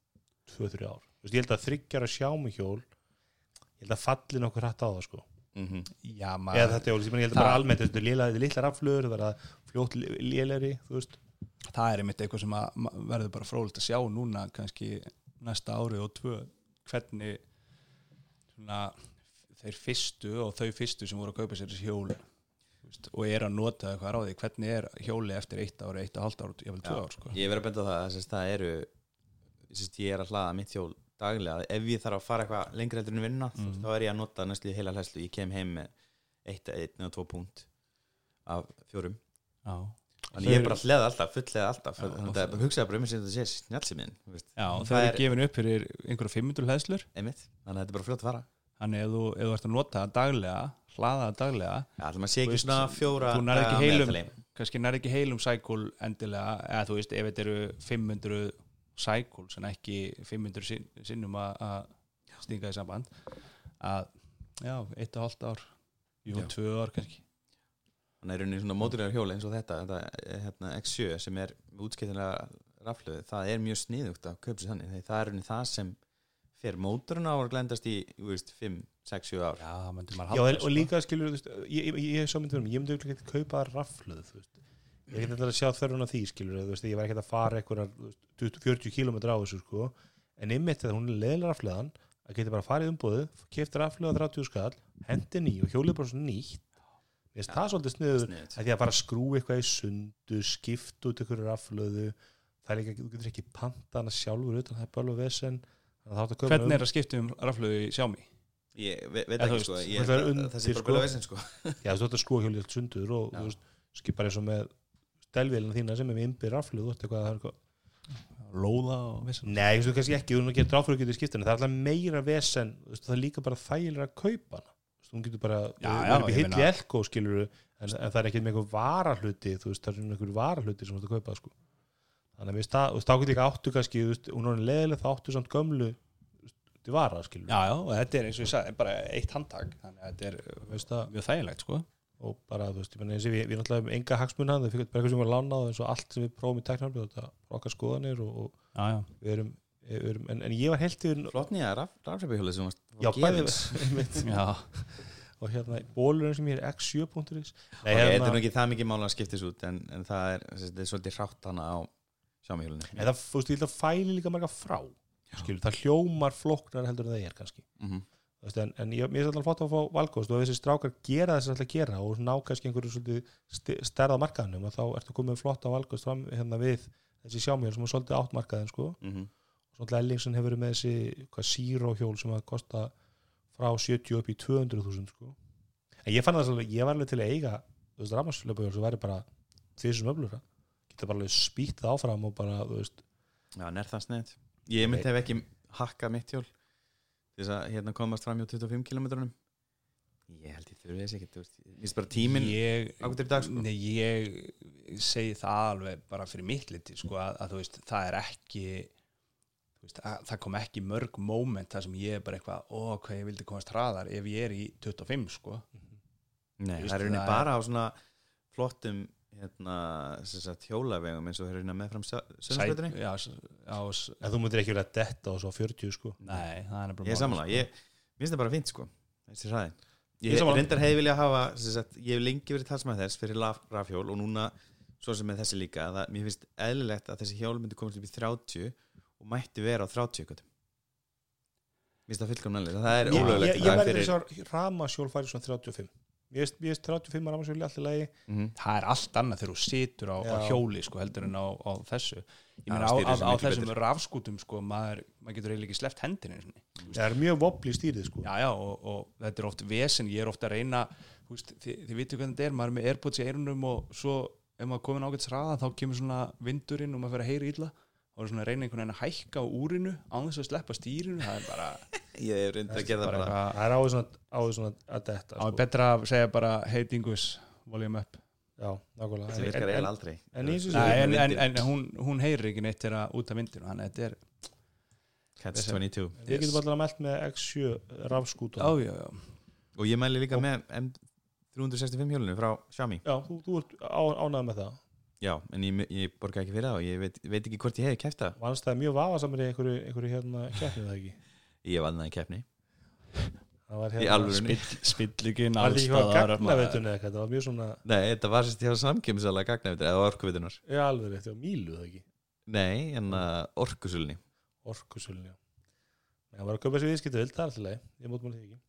2-3 ár. Þú veist, ég held að þryggjara sjámi hjól ég held að falli nokkuð hrætt á það sko. Mhm. Já, eða maður, þetta hjól, ég held að bara almennt þetta er litlar afflur, það er að fljótt léleri, þú veist. Það er einmitt eitthvað sem að verður bara frólitt að sjá núna kannski næsta ári og tvö hvernig svona, þeir fyrstu og þau fyrstu sem voru að kaupa sér þessi hjól þú veist, og er að nota eitthvað því hvernig er hjóli eftir eitt ári, eitt og halvt ári ég vil tvö Já, ár sko. Ég verið að benda það að það eru sérst, ég er að hlaða mitt hjól daglega ef ég þarf að fara eitthvað lengra heldur en vinna Mhm. þá er ég að nota næstu heila hlæslu ég kem heim með eitt, eitt eða tvo punkt af fjórum Já. Þannig ég er bara að hleða alltaf, fulllega alltaf Já, þannig að hugsaði bara um þess að þetta sé snjálfsýmin Já, og það er gefin upp fyrir einhverju 500 hlæðslur þannig að þetta er bara fljótt að fara þannig ef þú, ef þú ert að nota það daglega hlaða það daglega ekki veist, þú nærð ekki heilum- kannski nær ekki heilum cycle endilega, eða þú veist ef þetta eru 500 cycles en ekki 500 sin- sinnum að- stinga í samband að já, eitt og halvt ár. Jú, Já. tvö ár kannski. Þannig er rauninni svona móturlegar hjóli eins og þetta, þetta hérna, X7 sem er útskiptilega rafluð, það er mjög sniðugt að sér þannig, það er rauninni það sem fer móturinn á að glendast í þú veist, 5, 6, 7 ár? Já, Já, halda og líka skilur, þú veist, ég, ég, ég, ég, sá myndi fyrir mig, ég myndi ekki kaupa rafluð, veist. Ég er ekki að sjá þörfun á því, skilur þú veist, ég var ekki að fara eitthvað 40 km á þessu, sko. En einmitt þegar hún er leðilega rafluðan að geta bara farið umbúðu, kefti rafluða 30 skall, hendi ný og hjólið bara svona nýtt. Mér finnst Já, það svolítið sniður Sniðugt. að því að fara að skrú eitthvað í sundu skipt út ykkur rafluðu það er líka, þú getur ekki panta hana sjálfur utan það er bara alveg vesen að að hvernig er að skipta um raflögu í sjámi Ég ve veit ekki sko, það er bara sko. gulla veginn sko Já, þú ætti að hjólið allt sundur og Já. þú skipar eins og með stelvélina þína sem er með innbyr rafluð þú veist eitthvað, það er eitthvað lóða og vissan Nei, þú veist kannski ekki, þú getur að geta skipta það er alltaf meira vesen, það er líka bara þægilega að kaupa hana Þú getur bara, þú er upp í hilli meina- elko skilur en, en það er ekki með eitthvað varahluti þú veist, það er einhver varahluti sem þú ert að kaupa sko. Þannig að mér veist, þá getur líka áttu kannski, þú veist, hún er leðileg þá áttu samt gömlu til vara skilur já, já, og þetta er eins og ég sagði bara eitt handtak, þannig að þetta er veist það, mjög þægilegt sko og bara, þú veist, ég menn eins og við, við náttúrulega um enga hagsmuna, það fyrir bara eitthvað sem var lánað eins og allt sem við prófum í teknarfljóð, þetta er okkar skoðanir og, og já, já, við erum, erum en, en ég var helt yfir Flott nýja raf, rafreipahjóli sem varst Já, var bæði gefins. einmitt. já. og hérna, bólurinn sem ég er x7.is Nei, Ok, hérna, Þetta er nú ekki það mikið mála að skiptis út en, en það er, þetta er svolítið hrátt hana á sjámihjólinu en það, þú veist, ég held að fæli líka marga frá skilur, það hljómar flóknar heldur en það er kannski. Mm Þú veist, en, en ég, mér er alltaf flott að fá valgóst og ef þessi strákar gera þess að alltaf gera og ná kannski einhverju svolítið stærða markaðnum og þá ertu komið flott á valgóst fram hérna við þessi sjámjöl sem er svolítið átt markaðin sko -hmm. Svona Ellingsen hefur verið með þessi hvað Zero hjól sem að kosta frá 70 upp í 200.000 sko. en ég fann það svolítið, ég var alveg til að eiga þú veist, rafmagnslöpahjól sem væri bara því sem öflura, geta bara spýtt það áfram og bara, þú veist. Já, nær það snett. Ég myndi hef ekki hakkað mitt hjól til þess að hérna komast fram hjá 25 km Ég held ég þurfi þess ekki þú veist, Mér finnst bara tíminn ég, ágætur í dag, sko. nei, ég segi það alveg bara fyrir mitt liti sko, að, að þú veist, það er ekki veist, að, það kom ekki mörg moment þar sem ég er bara eitthvað ó, hvað ég vildi komast hraðar ef ég er í 25 sko. Nei, Þú veist, það er er- bara á svona flottum hérna, sem sagt, hjólavegum eins og þeir rauninni meðfram sönnskvötunni já, s- já, s- en þú myndir ekki verið að detta og svo 40 sko? Nei, er Ég er sammála, ég mér finnst það bara fínt sko. Þessi hraði Ég Ég reyndar hefði vilja hafa sem sagt, ég hef lengi verið talsmað þess fyrir raf- rafhjól og núna svo sem með þessi líka að það, mér finnst eðlilegt að þessi hjól myndi komast upp í 30 og mætti vera á 30 göttum Mér finnst það fullkomnæli það er ég, ég, ég verði þess að ramasjól færi svona 35 Mér finnst 35 að ramasjóli alltaf lagi. Mhm. það er allt annað þegar þú situr á, á hjóli sko, heldur en á, á þessu. Ég meina á, á, á þessum betur. rafskútum sko, maður, maður getur eiginlega ekki sleppt hendinu sinni. Það er mjög vopli stýrið sko. Já já og, og þetta er oft vesen. Ég er ofta að reyna þú veist, þið, þið vitu hvernig þetta er, maður er með airpods í eirunum og svo ef maður komin ágætt sraða þá kemur svona vindurinn og maður fyrir að heyra illa. Og er svona að reyna einhvern veginn að hækka á úrinu án þess að sleppa stýrinu. Það er bara, Ég hef reyndar að gera það bara bara. Það er áður svona, áður svona að detta sko. betra að segja bara hey dingus, volume up. Já, nákvæmlega. En- virkar eiginlega aldrei. en en, en, en hún, hún heyrir ekki neitt þegar út af vindinu þannig að þetta er, Catch 22 Við getum allavega mælt með X7 rafskúta já já já. Og ég mæli líka með 365 hjólinu frá Xiaomi. Já, þú, þú ert ánægð með það? Já, en ég, ég borga ekki fyrir það og ég veit, veit ekki hvort ég hef kæft það. Vannst það mjög vafasamur í einhverju, einhverju hérna keppnið það ekki Ég vann það í keppni. Það var Í hérna alvörunni. spillingin Það var mjög svona, Nei, þetta var sérst hjá samkjömsalega gagnavitur eða orkuvitunar já alveg rétt, var mílu það ekki? Nei, en uh, orkusulni Orkusölun, já. Það var að köpa sér viðskiptu vild, það er alltaf leið Ég mót maður því ekki.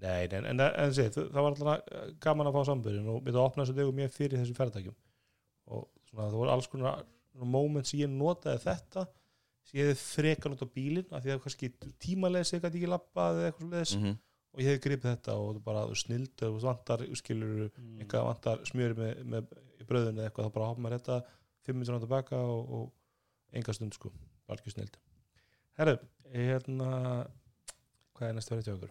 Nei, en, en, en, sé, það var alltaf gaman að fá sambyrjun og við það opnaði þessu degu mér fyrir þessum ferðtækjum og svona það voru alls konar moments ég notaði þetta ég hefði frekan út á bílinn af því að kannski tímalesi eitthvað ekki lappað eða eitthvað leðis mm -hmm. og ég hefði gripið þetta og það bara snildu og vantar skilur Mm. eitthvað vantar smjöri með, með í bröðinu eða eitthvað þá bara hoppa maður þetta fimm minnir á tilbaka og, og enga stund sko, bara ekki snild Herru, hérna hvað er næst verið til okkur?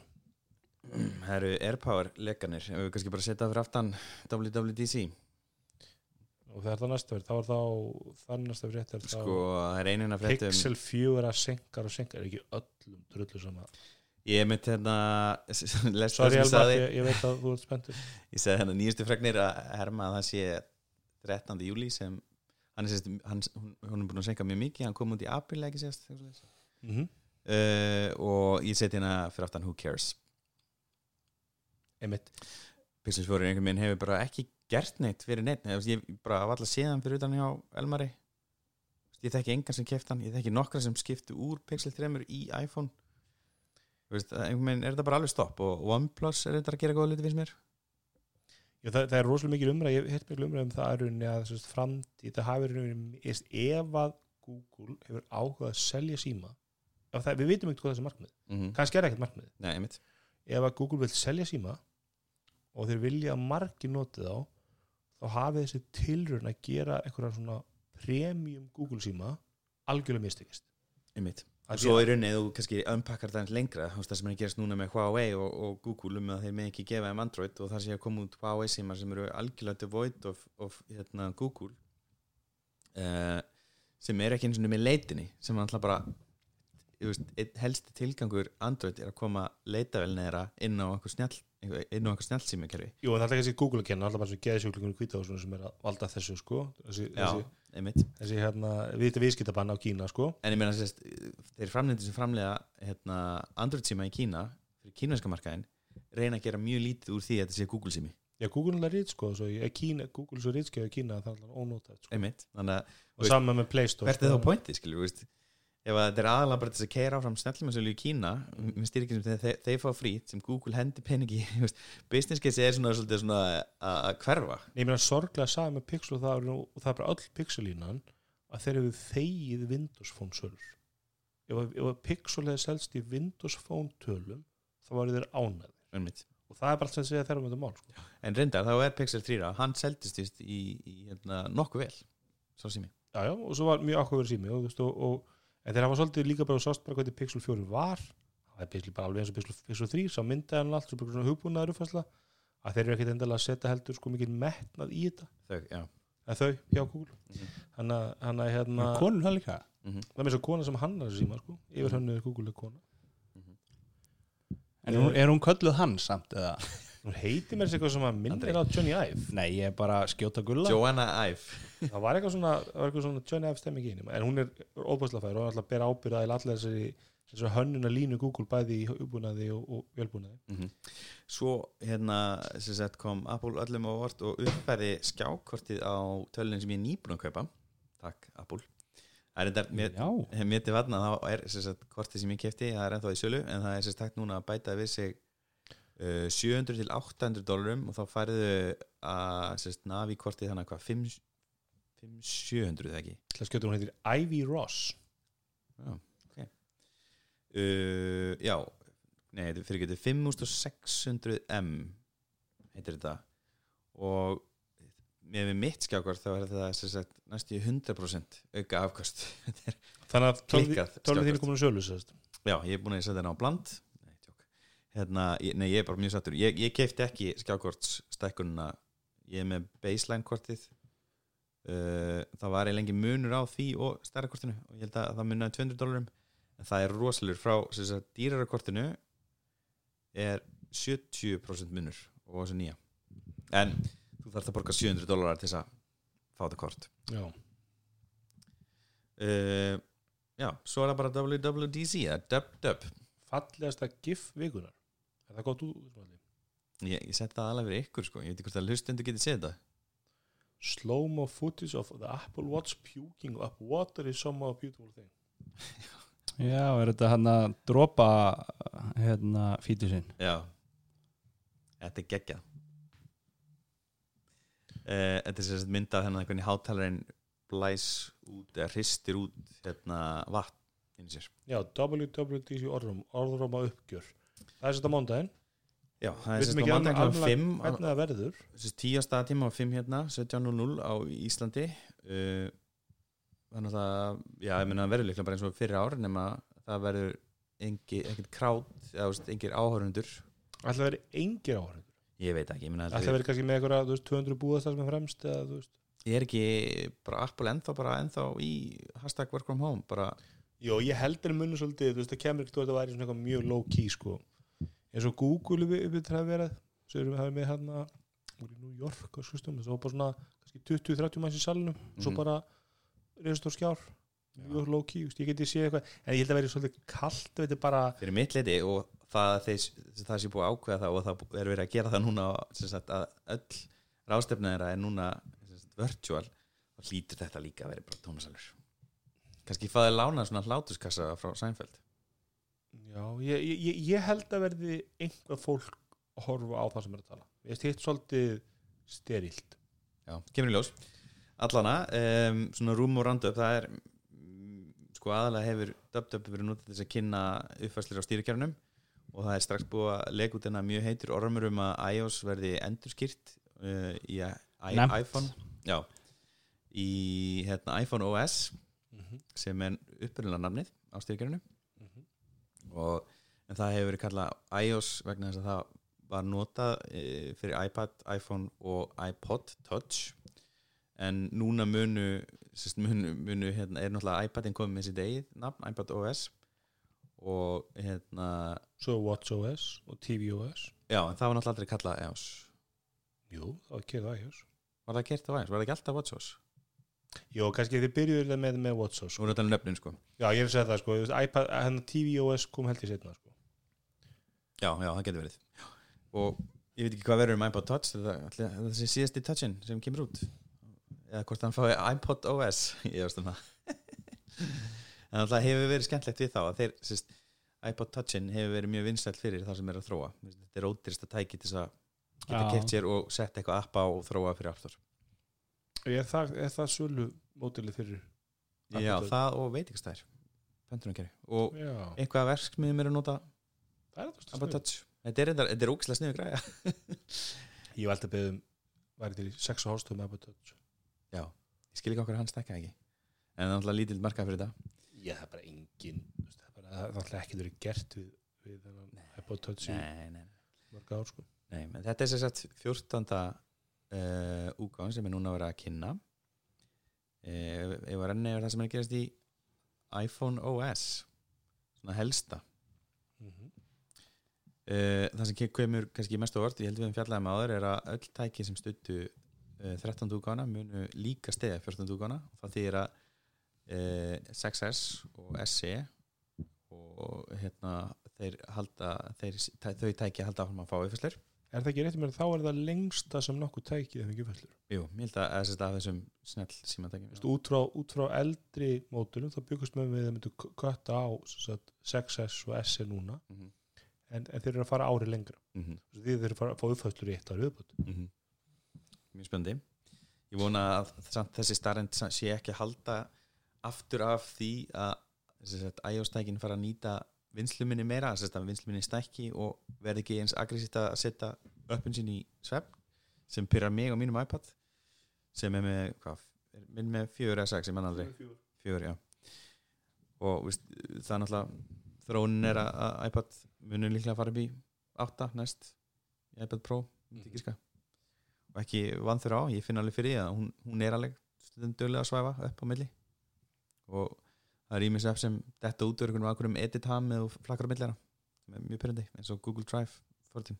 Eru Airpower lekanir Ef við kannski bara setja það fyrir aftan WWDC og þegar það næst verið, þá er þá það næst verið er þá Sko, það er einina fréttum Pixel 4 að senkar og senkar er ekki öllum drullu sama Ég mitt hérna það Sorry Elmar, sagði ég, ég veit að þú ert spenntur Ég sagði hérna nýjustu fregnir að herma að það sé 13. júli sem hann er sérst, hann, hún, er búin að senka mjög mikið, hann kom út í april ekki sérst uh, mm -hmm. og ég seti hérna fyrir aftan Who Cares Pixel 4 einhvern veginn hefur bara ekki gert neitt fyrir neitt, ég bara af alla séðan fyrir utan hjá Elmari. Ég þekki engan sem keft hann, ég þekki nokkra sem skiptu úr Pixel 3 í iPhone. Veist, einhvern veginn er þetta bara alveg stopp og OnePlus er þetta að gera góða liti finnst mér. Já, það, það er rosalega mikil umræð, ég hef mikil umræð um það að, rauninni að framtíð, það hafi rauninni, eðst, ef að Google hefur áhugað að selja síma, það, við vitum ekkert hvað þessi markmið, mm -hmm. kannski er ekkert markmið, Nei, ef að Google vil selja síma og þeir vilja að margir noti þá, þá hafi þessi tilraun að gera einhverja svona premium Google síma algjörlega mistekist. Einmitt. Og svo í rauninni þú kannski unpakkar það eins lengra það sem er að gerast núna með Huawei og, og Google um að þeir með ekki gefa þeim Android og það sé að koma út Huawei símar sem eru algjörlega devoid of, of hérna, Google uh, sem er ekki eins og með leitinni sem er alltaf bara veist, helsti tilgangur Android er að koma leitavel neðra inn á einhver snjall inn á einhver snjallsími kerfi Jú, það er ekki Google að kenna, alltaf bara svo geðsjúklingunum hvita sem er að valda þessu, sko, þessi, Já, þessi, einmitt þessi hérna, við viðskiptabann á Kína, sko. En ég meina sérst, þeir framleitur sem framlega hérna, Android síma í Kína fyrir kínverska markaðin reyna að gera mjög lítið úr því að þetta sé Google sími Já, Google er rít sko, svo Kína, Google svo rítskjöðu í Kína að það er alltaf ónótað sko. einmitt, þannig að og saman með Play Store hvert er sko. þá pointið, skilju, veist ef þetta er aðalega bara þess að keira áfram snellumessölu í Kína með styrkjum sem þeir, þeir fá frít sem Google hendi peningi business case er svona, svolítið svona að hverfa. Ég meina sorglega að sagði með Pixel og það, er nú- og það er bara öll Pixel-línan að þeir eru þegið Windows Phone sölur ef, að- Pixel hefði selst í Windows Phone tölum þá var þeir ánæði og það er bara allt sem segja þeirra um þetta mál sko. en reyndar þá er Pixel 3 hann seldist víst í, í hérna, nokkuð vel svo sími Já, já, og svo var mjög ákveður sími og, og, og en þeir hafa svolítið líka bara og sást bara hvernig Pixel 4 var. Það er Pixel bara alveg eins og Pixel, Pixel 3 sá myndaði hann allt, svo bara svona hugbúnaður uppfæsla að þeir eru ekkit endilega að setja heldur sko mikið metnað í þetta. Þau, já. En þau hjá Google. Mhm. hann að, hann að hérna konur það líka. Mhm. það er með svo kona sem hannar þessi síma sko. Yfir hann er Google er kona. En er hún, er hún kölluð hann samt eða hún heiti mér sér eitthvað sem að minnir á Johnny Ive. Nei ég er bara að skjóta gulla. Joanna Ive. Það var eitthvað svona, það var eitthvað svona Johnny Ive stemming í henni en hún er óbærslega fær og hann ætla að bera ábyrða í allir þessari, þessari hönnuna línu Google bæði í uppbúnaði og, og vélbúnaði. Mhm. Svo hérna sagt, kom Apple öllum á vort og uppfæri skjákortið á tölun sem ég er nýbúin að kaupa. Takk Apple. Það er þetta, mér, til vatna þá er sagt, kortið sem ég kefti, það er ennþá í sölu en það er sagt 700 til 800 dólarum og þá færðu að sem sagt, navi kortið þannig hvað 5 700 eða ekki? Til að skjóta hún heitir Ivy Ross. Já, ok. Uh, Já, nei, þetta fyrir getið 5600M heitir þetta. Og með mitt skjákvart þá er þetta næstu í 100% auka er þannig að Klikkað tölvið þín er skjákort. komin að sérst. Já, ég er búin að setja henni á bland hérna, Nei, ég er bara mjög sattur Ég, ég keipti ekki skjákortsstækkunina Ég er með baseline kortið. Uh, Það var eiginlega munur á því og stærra kortinu. Og ég held að það munaði 200 dólarum. En það er rosalur frá dýrara kortinu er 70% munur og þessu nýja. En þú þarfst að borga 700 dólarar til þess að fá þetta kort. Já, uh, já, svo er það bara WWDC eða Dub Dub. Fallegasta gif vikunar Er það gott út? ég, ég seti það alveg fyrir ykkur sko. Ég veit ekki hvort að hlustendur getið séð þetta. Slow-mo footage of the Apple Watch puking up water is some of a beautiful thing. Já, er þetta hann að dropa hérna fítu sinn? Já. Þetta er geggjað uh, þetta er sér að mynda þannig að hvernig hátalarinn blæs út eða hristir út hérna vatn inn í sér. Já, WWDC orðrum, orðrum á uppgjör Það er þetta mándaginn já, það er ekki mandag alveg klukkan 5 hvernig það verður. Tíasta tíma á 5 hérna 17.00 á Íslandi. Uh, þannig að það já, ég meina það verður líklega bara eins og fyrir ár nema það verður engi, ekkert krát eða þú veist, engir áhörundur Ætla að vera engir áhörður ég veit ekki, ég meina Ætla að vera kannski með einhverja, þú veist, 200 búðastar sem er fremst eða, þú veist? Ég er ekki bara Apple ennþá bara ennþá í hashtag work from home bara, Jó, ég heldur munum svolítið, þú veist, það kemur ekki að það væri svona eitthvað mjög low key, sko eins og Google við, við það verið svo erum við hafið með hérna úr í New York og skustum, það var bara svona kannski 20-30 manns í salinu og svo Mhm. bara reistur skjár. Mjög low key, ég geti séð eitthvað en ég held að vera svolítið kalt, veit ég bara fyrir mitt leiti og það, að þeir, það sé búið að ákveða það og það er verið að gera það núna sagt, að öll rástefna þeirra er núna sagt, virtual þá hlýtur þetta líka að vera bara tómasalur. Kannski fáið lána svona hlátuskassa frá Seinfeld já, ég, ég, ég- ég held að verði einhvað fólk að horfa á það sem er að tala ég veist, hitt svolítið sterilt Já, kemur í ljós Allana, um, svona rúm og randu það er mm, sko aðalega hefur DubDub verið notið til þess að kynna uppfæslir á stýrikjörnum og það er strax búið að lega út enna mjög heitur ormur um að iOS verði endurskýrt uh, í I Nefnt. iPhone já, í hérna, iPhone OS mm -hmm. sem er uppbyrjulega namnið á stýrikjörnum Mhm. Og en það hefur verið kallað iOS vegna þess að það var notað e, fyrir iPad, iPhone og iPod Touch. En núna munu, munu, munu hérna, er náttúrulega iPadin komið með sitt eigið nafn, iPad OS og hérna svo WatchOS og tvOS já, en það var náttúrulega aldrei kallað iOS. Jú, það var kerið iOS. Var það gert á iOS, var það ekki alltaf WatchOS Jó, kannski þið byrjuðu með, með WatchOS svo voru þetta nöfnin sko. Já, ég er að segja það sko, þú iPad, hennar tvOS kom held ég setna sko. já, já, það getur verið. Og ég veit ekki hvað verður um iPod Touch þetta sé síðasti touchin sem kemur út? Eða hvort hann fái iPod OS ég veist um það. En það hefur verið skemmtlegt við þá að þeir, sérst, iPod Touchin hefur verið mjög vinsælt fyrir þá sem er að þróa. Þetta er ódýrst að til þess að geta Já. keft sér og setja eitthvað appa og þróa fyrir aftur Er það, er það sölu mótilið fyrir já, Touch. það og pöntunarkerfi. Og Já, eitthvað verksmiðum er að nota það er iPod Touch. Þetta er, þetta er ógislega sniðu græja. Ég var alltaf beðum væri til í 6 og hálfstöðum iPod Touch? Já, ég skil ekki okkur að hann stekka ekki. En það er náttúrulega lítill markað fyrir þetta. Ég, það er bara engin það er alltaf ekki verið gert við, við þennan iPod Touch í Nei, nei, mörg ár sko. Nei Þetta er sér sett 14. Uh, úgáðan sem er núna að vera að kynna uh, Ég var enni yfir það sem er að gerast í iPhone OS Svona helsta mm -hmm. uh, Það sem ke- kemur kannski mest á orð Ég held við um fjallæðum áður er að öll tæki sem stuttu uh, 13. úgáðana munu líka stega 14. úgáðana Það þýðir að uh, 6S og SE og hérna þeir halda þeir, þau tæki halda áfram að fá uppfæslur Er það ekki rétt með þá er það lengsta sem nokkuð tækið þeim ekki fællur Jú, ég held að þess að þessum snell símatækjum út, út frá eldri mótunum þá byggust með við að myndu kötta á sagt, 6S og SE núna. Mm -hmm. en, en þeir eru að fara ári lengra. Mm -hmm. Að því þeir eru að fara að fá uppfællur í eitt ári viðbútt Mjög spöndi Ég vona að þessi starrend sé ekki að halda aftur af því að iOS-tækin fara að nýta vinsluminni meira, þess að vinsluminni stækki og verði ekki eins aggressíft að setja öppin sín í svefn sem pyrrar mig og mínum iPad sem er með, hvað, er minn með fjögur S6 sem mann aldrei, fjögur, já. Og víst, það er náttúrulega þróunin er að, iPad munum líklega að fara upp í 8 næst iPad Pro, ska og ekki vanþur á, ég finn alveg fyrir því að hún, hún er alveg stundum dögulega að svæfa upp á milli. Og það er ímis app sem detta út úr einhvern veginn edit ham eða flakkar á millera er mjög pyrrandi eins og Google Drive 14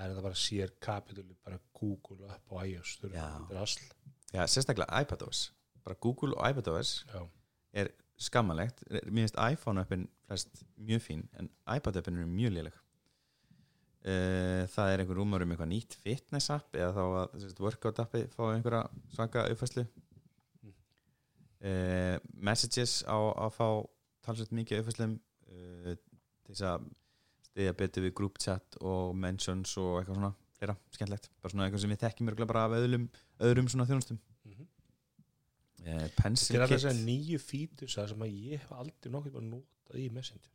Það það er þetta bara sér kapitúli bara Google upp og iOS þetta er asl. Já, sérstaklega iPadOS. Bara Google og iPadOS já, er skammalegt mér finnst iPhone appin flest mjög fín en iPad appin er mjög léleg. Uh, það er einhver rúmur um eitthvað nýtt fitness app eða þá að þessi, workout appi fá einhverja svaka uppfæslu uh, messages á að fá talsveit mikið uppfæslum uh, til þess að stiðja betur við group chat og mentions og eitthvað svona fleira skemmtlegt, bara svona eitthvað sem við þekkjum örugglega bara af öðrum, öðrum svona þjónustum. Mhm. uh, þetta er pencil alltaf kit. þess að nýju fítur sem að ég hef aldrei nokkuð bara notað í Messenger.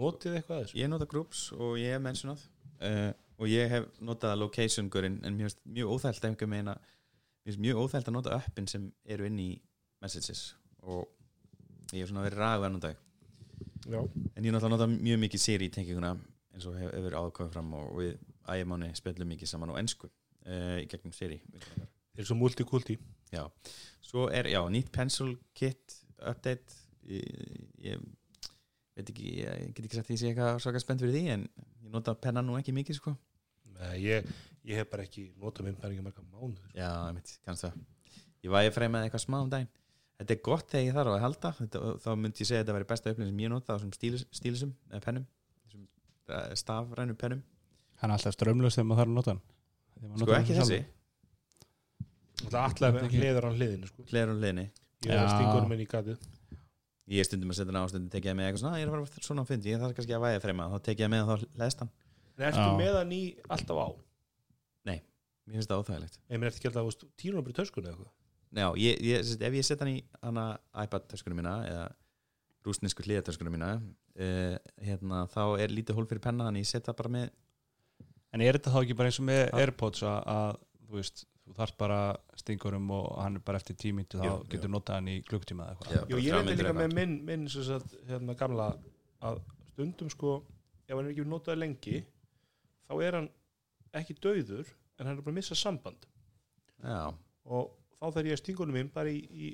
Notið eitthvað að þessu? Ég nota groups og ég hef mentionað og ég hef notað location gurinn en mjög mjög óþælt að nota appin sem eru inn í messages. Og ég hef svona verið ræðu enn dag. Já, en ég náttúrulega nota mjög mikið Siri í tenginguna eins og hef- hefur áðkomið fram og við ægjumáni spjöllum mikið saman á ennsku uh, í gegnum þeir eru svo multikulti. Já, svo er, já, nýtt pencil kit update. Ég, ég veit ekki, ég get ekki sagt því að ég sé eitthvað svaka spennt fyrir því en ég nota penna nú ekki mikið sko. Nei, ég, ég hef bara ekki notað minn bara ekki marga mánuð sko. Já, ég veit, kannski það. Ég væði freymaði eitthvað smá um daginn Þetta er gott þegar ég þarf að halda þetta, þá myndi ég segja að þetta væri besta upplýðin sem ég nota á stílis, stílisum, eða pennum þessum eh, stafrænu pennum hann er alltaf strömlust þegar maður þarf að nota hann Sko hann ekki sjálfur. þessi, ekki. hliður á hliðinu sko. hleður og hliðinni Ég er að Já. stingur minn í gatið Ég stundum að setja hana á stundum tekið með eitthvað svona, "Ah, ég er að fara svona á fyndi, ég þarf kannski að væða freyma þá tekið ég með og þá leðst hann En ertu Já. með hann í alltaf á? Mér finnst það óþægilegt Nei, menn ertu ekki alltaf, veist, tínur bara í töskunni eða eitthvað Já, ég, ég, ef ég setja hann í hana iPad-töskunum mína eða rúsnesku hliðatöskunum mína uh, hérna, þá er lítið hól fyrir penna þannig ég setja bara með En er þetta þá ekki bara eins og með Ja. Airpods að, að þú veist, þú þarf bara stingurum og hann er bara eftir tímyndu þá Jú, getur notað hann í klukktíma eða eitthvað. Jú, ég reyndi líka með minn, minn sem sagt, hérna, gamla að stundum sko ef hann er ekki notaði lengi þá er hann ekki dauður en hann er bara að missa samband Já, og þá þarf ég að stingunum minn bara í, í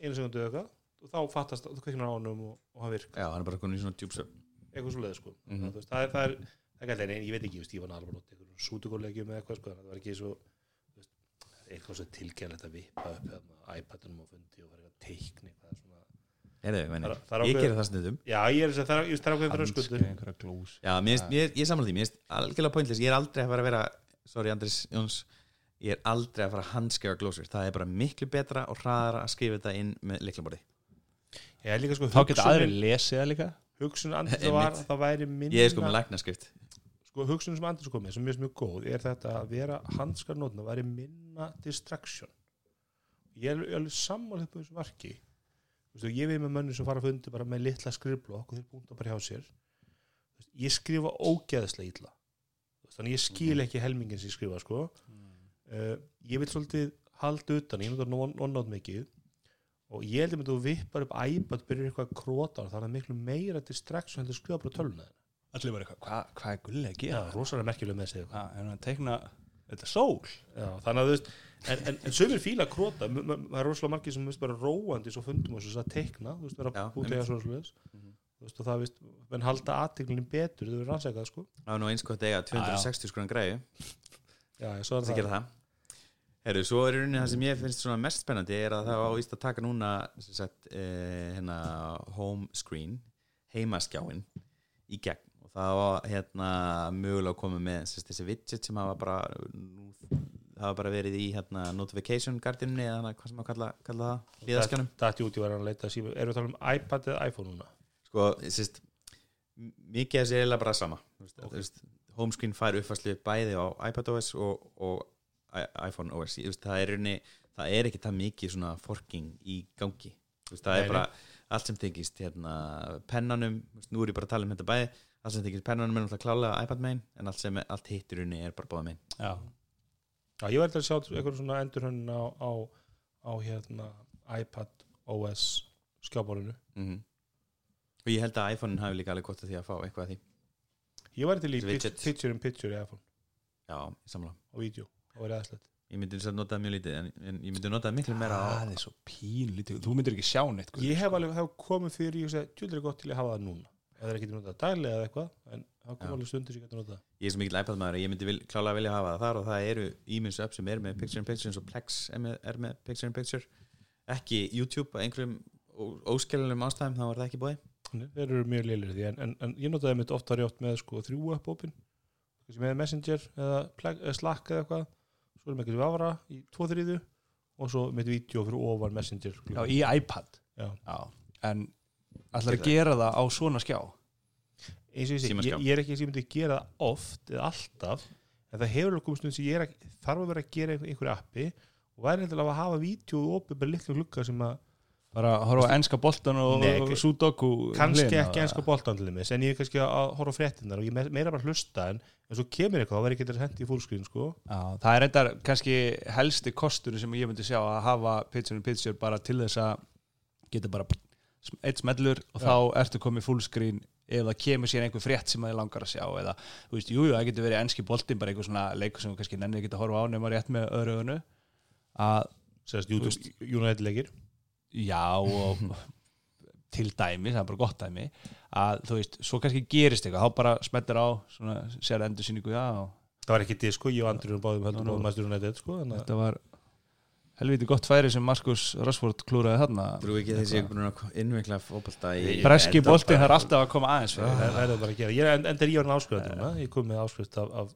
einu segundu eða eitthvað og þá fattast það kveiknar á honum og, og hann virk já, hann er bara komin í svona djúpsöp eitthvað svo leið sko. Mhm. það, þú veist, það er, það er, það er gætlega, ég veit ekki, ég veist, ég var notið eitthvað sútugulegjum eða eitthvað sko, það var ekki svo eitthvað svo tilkennlegt að vippa upp hérna, iPadunum á fundi og vera eitthvað teikni eitthvað svona. Er það, Það er- ég það er ég gera það stundum. Já, ég er þess að það er, ég það er ákveðin fyrir glús. Já, ég samla því, mér finnst algjörlega pointless. Ég er aldrei að fara að vera, sorry Andris Jóns ég er aldrei að fara að handskega glósir það er bara miklu betra og hraðara að skrifa þetta inn með liklaborði Ég er líka sko Þá geta aðri lesið það líka. Hugsunin andris það var að það væri minna Ég er sko með læknaskrift. Sko hugsunin sem andris komið sem er mjög góð er þetta að vera handskar nótna væri minna distraction. Ég er alveg sammála upp á þessu marki. Þú veist, ég við með mönnum sem fara að fundi bara með litla skrifblokk og þeir búnta bara hjá sér. Þú veist, ég skrifa ógeðslega illa. Þú veist, þannig ég skil ekki helmingin sem ég skrifa sko. Uh, ég vil svolítið halda utan, ég notar non-not mikið. Og ég heldur með þú vippar upp iPad byrjar eitthvað að króta það er miklu meira distraction heldur að skrifa bara þína. Allir bara eitthvað, hvað hva er gulli að Já, gera? rosalega merkilega með sig Já, en hann teikna, þetta er sól. Já, þannig að þú veist en, en, en sömur fíla að króta það er rosalega margir sem veist bara róandi svo fundum og svo að teikna, þú veist, vera Já, að svo svoleiðis. Mhm. þú veist, og það veist, menn halda aðteklinin betur þau verður rannsækað, sko. Það var nú eins gott að eiga 260 skrónan græðu Já, ég svo er Það. það Herru, svo er rauninni það sem ég finnst svona mest spennandi er að það á íst að taka núna sagt, eh, hérna home screen, heimaskjáin í gegn. Og það var hérna mögulega að koma með sagt, þessi widget sem hafa bara bara verið í hérna notification gardinunni eða hvað sem að kalla, kalla það liðaskjánum Dætti út í var hann að leita að síma Erum við að tala um iPad eða iPhone núna? sko, sérst mikið af þessi er eiginlega bara sama. Þú veist, þú veist, homescreen fær uppfærslu bæði á iPadOS og, og iPhone OS það er rauninni, það er ekki það mikið svona forking í gangi. Það er bara allt sem tengist hérna, pennanum, nú er ég bara að tala um þetta bæði allt sem tengist pennanum er náttúrulega klálega iPad megin en allt, sem, allt hitt í rauninni er bara bóða megin Já, Já, ég verði að sjá eitthvað svona endurhönn á, á, á hérna iPad OS skjábólinu mm og ég held að iPhone hafi líka alveg gott að því að fá eitthvað að því. Ég væri til í widget. picture in picture í iPhone. Já, samla á vídeo, ég myndi þess að nota mjög lítið en, en ég myndi nota miklu meira á það er svo pínlítið. Þú myndir ekki sjá neitt guð. Ég hef alveg hef komið fyrir ég segi, tjúlir er gott til að hafa það núna. Ef það er ekki til að nota dæli eða eitthvað en það kom Já. alveg stundir sem ég gæti nota ég er svo mikill iPad maður að ég myndi vil, klálega vilja hafa það þar og það eru ímins upp sem er með Picture in Picture eins og Plex er með, er með Picture in Picture. Ekki YouTube að einhverjum óskilunum ástæðum þá er það ekki búið Nei, þeir eru mjög leilir því en, en, en ég notaði mitt ofta rjátt með sko þrjú upp opin. Með Messenger eða Slack eða eitthvað svo erum ekki sem vafra í tvo þriðu og svo mitt vídeo fyrir ofan Messenger Já, í iPad Já. En ætlar að gera það á svona skjá eins og ég segi, Símaskjá. ég, ég er ekki sem ég myndi gera það oft eða alltaf en það hefur alveg komið stund sem ég er að, þarf að vera að gera einhver, einhverju appi og væri heldur að hafa vídeo og opið bara litlu glugga sem að bara að horfa á enska boltan og, og ekki- sudoku kannski hliðina, ekki enska boltandilumis en ég er kannski að horfa á fréttinar og ég me- meira bara að hlusta en en svo kemur eitthvað, þá verður ekki að hendi í fullscreen sko. Það er reyndar kannski helsti kostur sem ég myndi sjá að hafa picture in picture bara til þess að geta bara eitt smellur og Já. þá ertu komið fullscreen ef það kemur síðan einhver frétt sem það langar að sjá eða, þú veist, jújú, það getur verið enski boltin bara einhver svona leikur sem kannski nennir ekki að horfa á nema rétt með öðru öðnu að, Sérst, YouTube, United leikir já og til dæmi, það er bara gott dæmi að þú veist, svo kannski gerist eitthvað þá bara smettir á, svona, sér endur síningu já, og það var ekki disko, ég og Andri erum báðum heldur nú. báðum Master United sko, að þetta var helviti gott færi sem Markus Rashford klúraði þarna. Trú ekki þessi Eitthvað. að fótbolta í Breski Þetta bara- þarf alltaf að koma aðeins fyrir. Það það er það bara að gera. Ég, en, en þegar ég var áskrift núna, ég kom með áskrift af, af,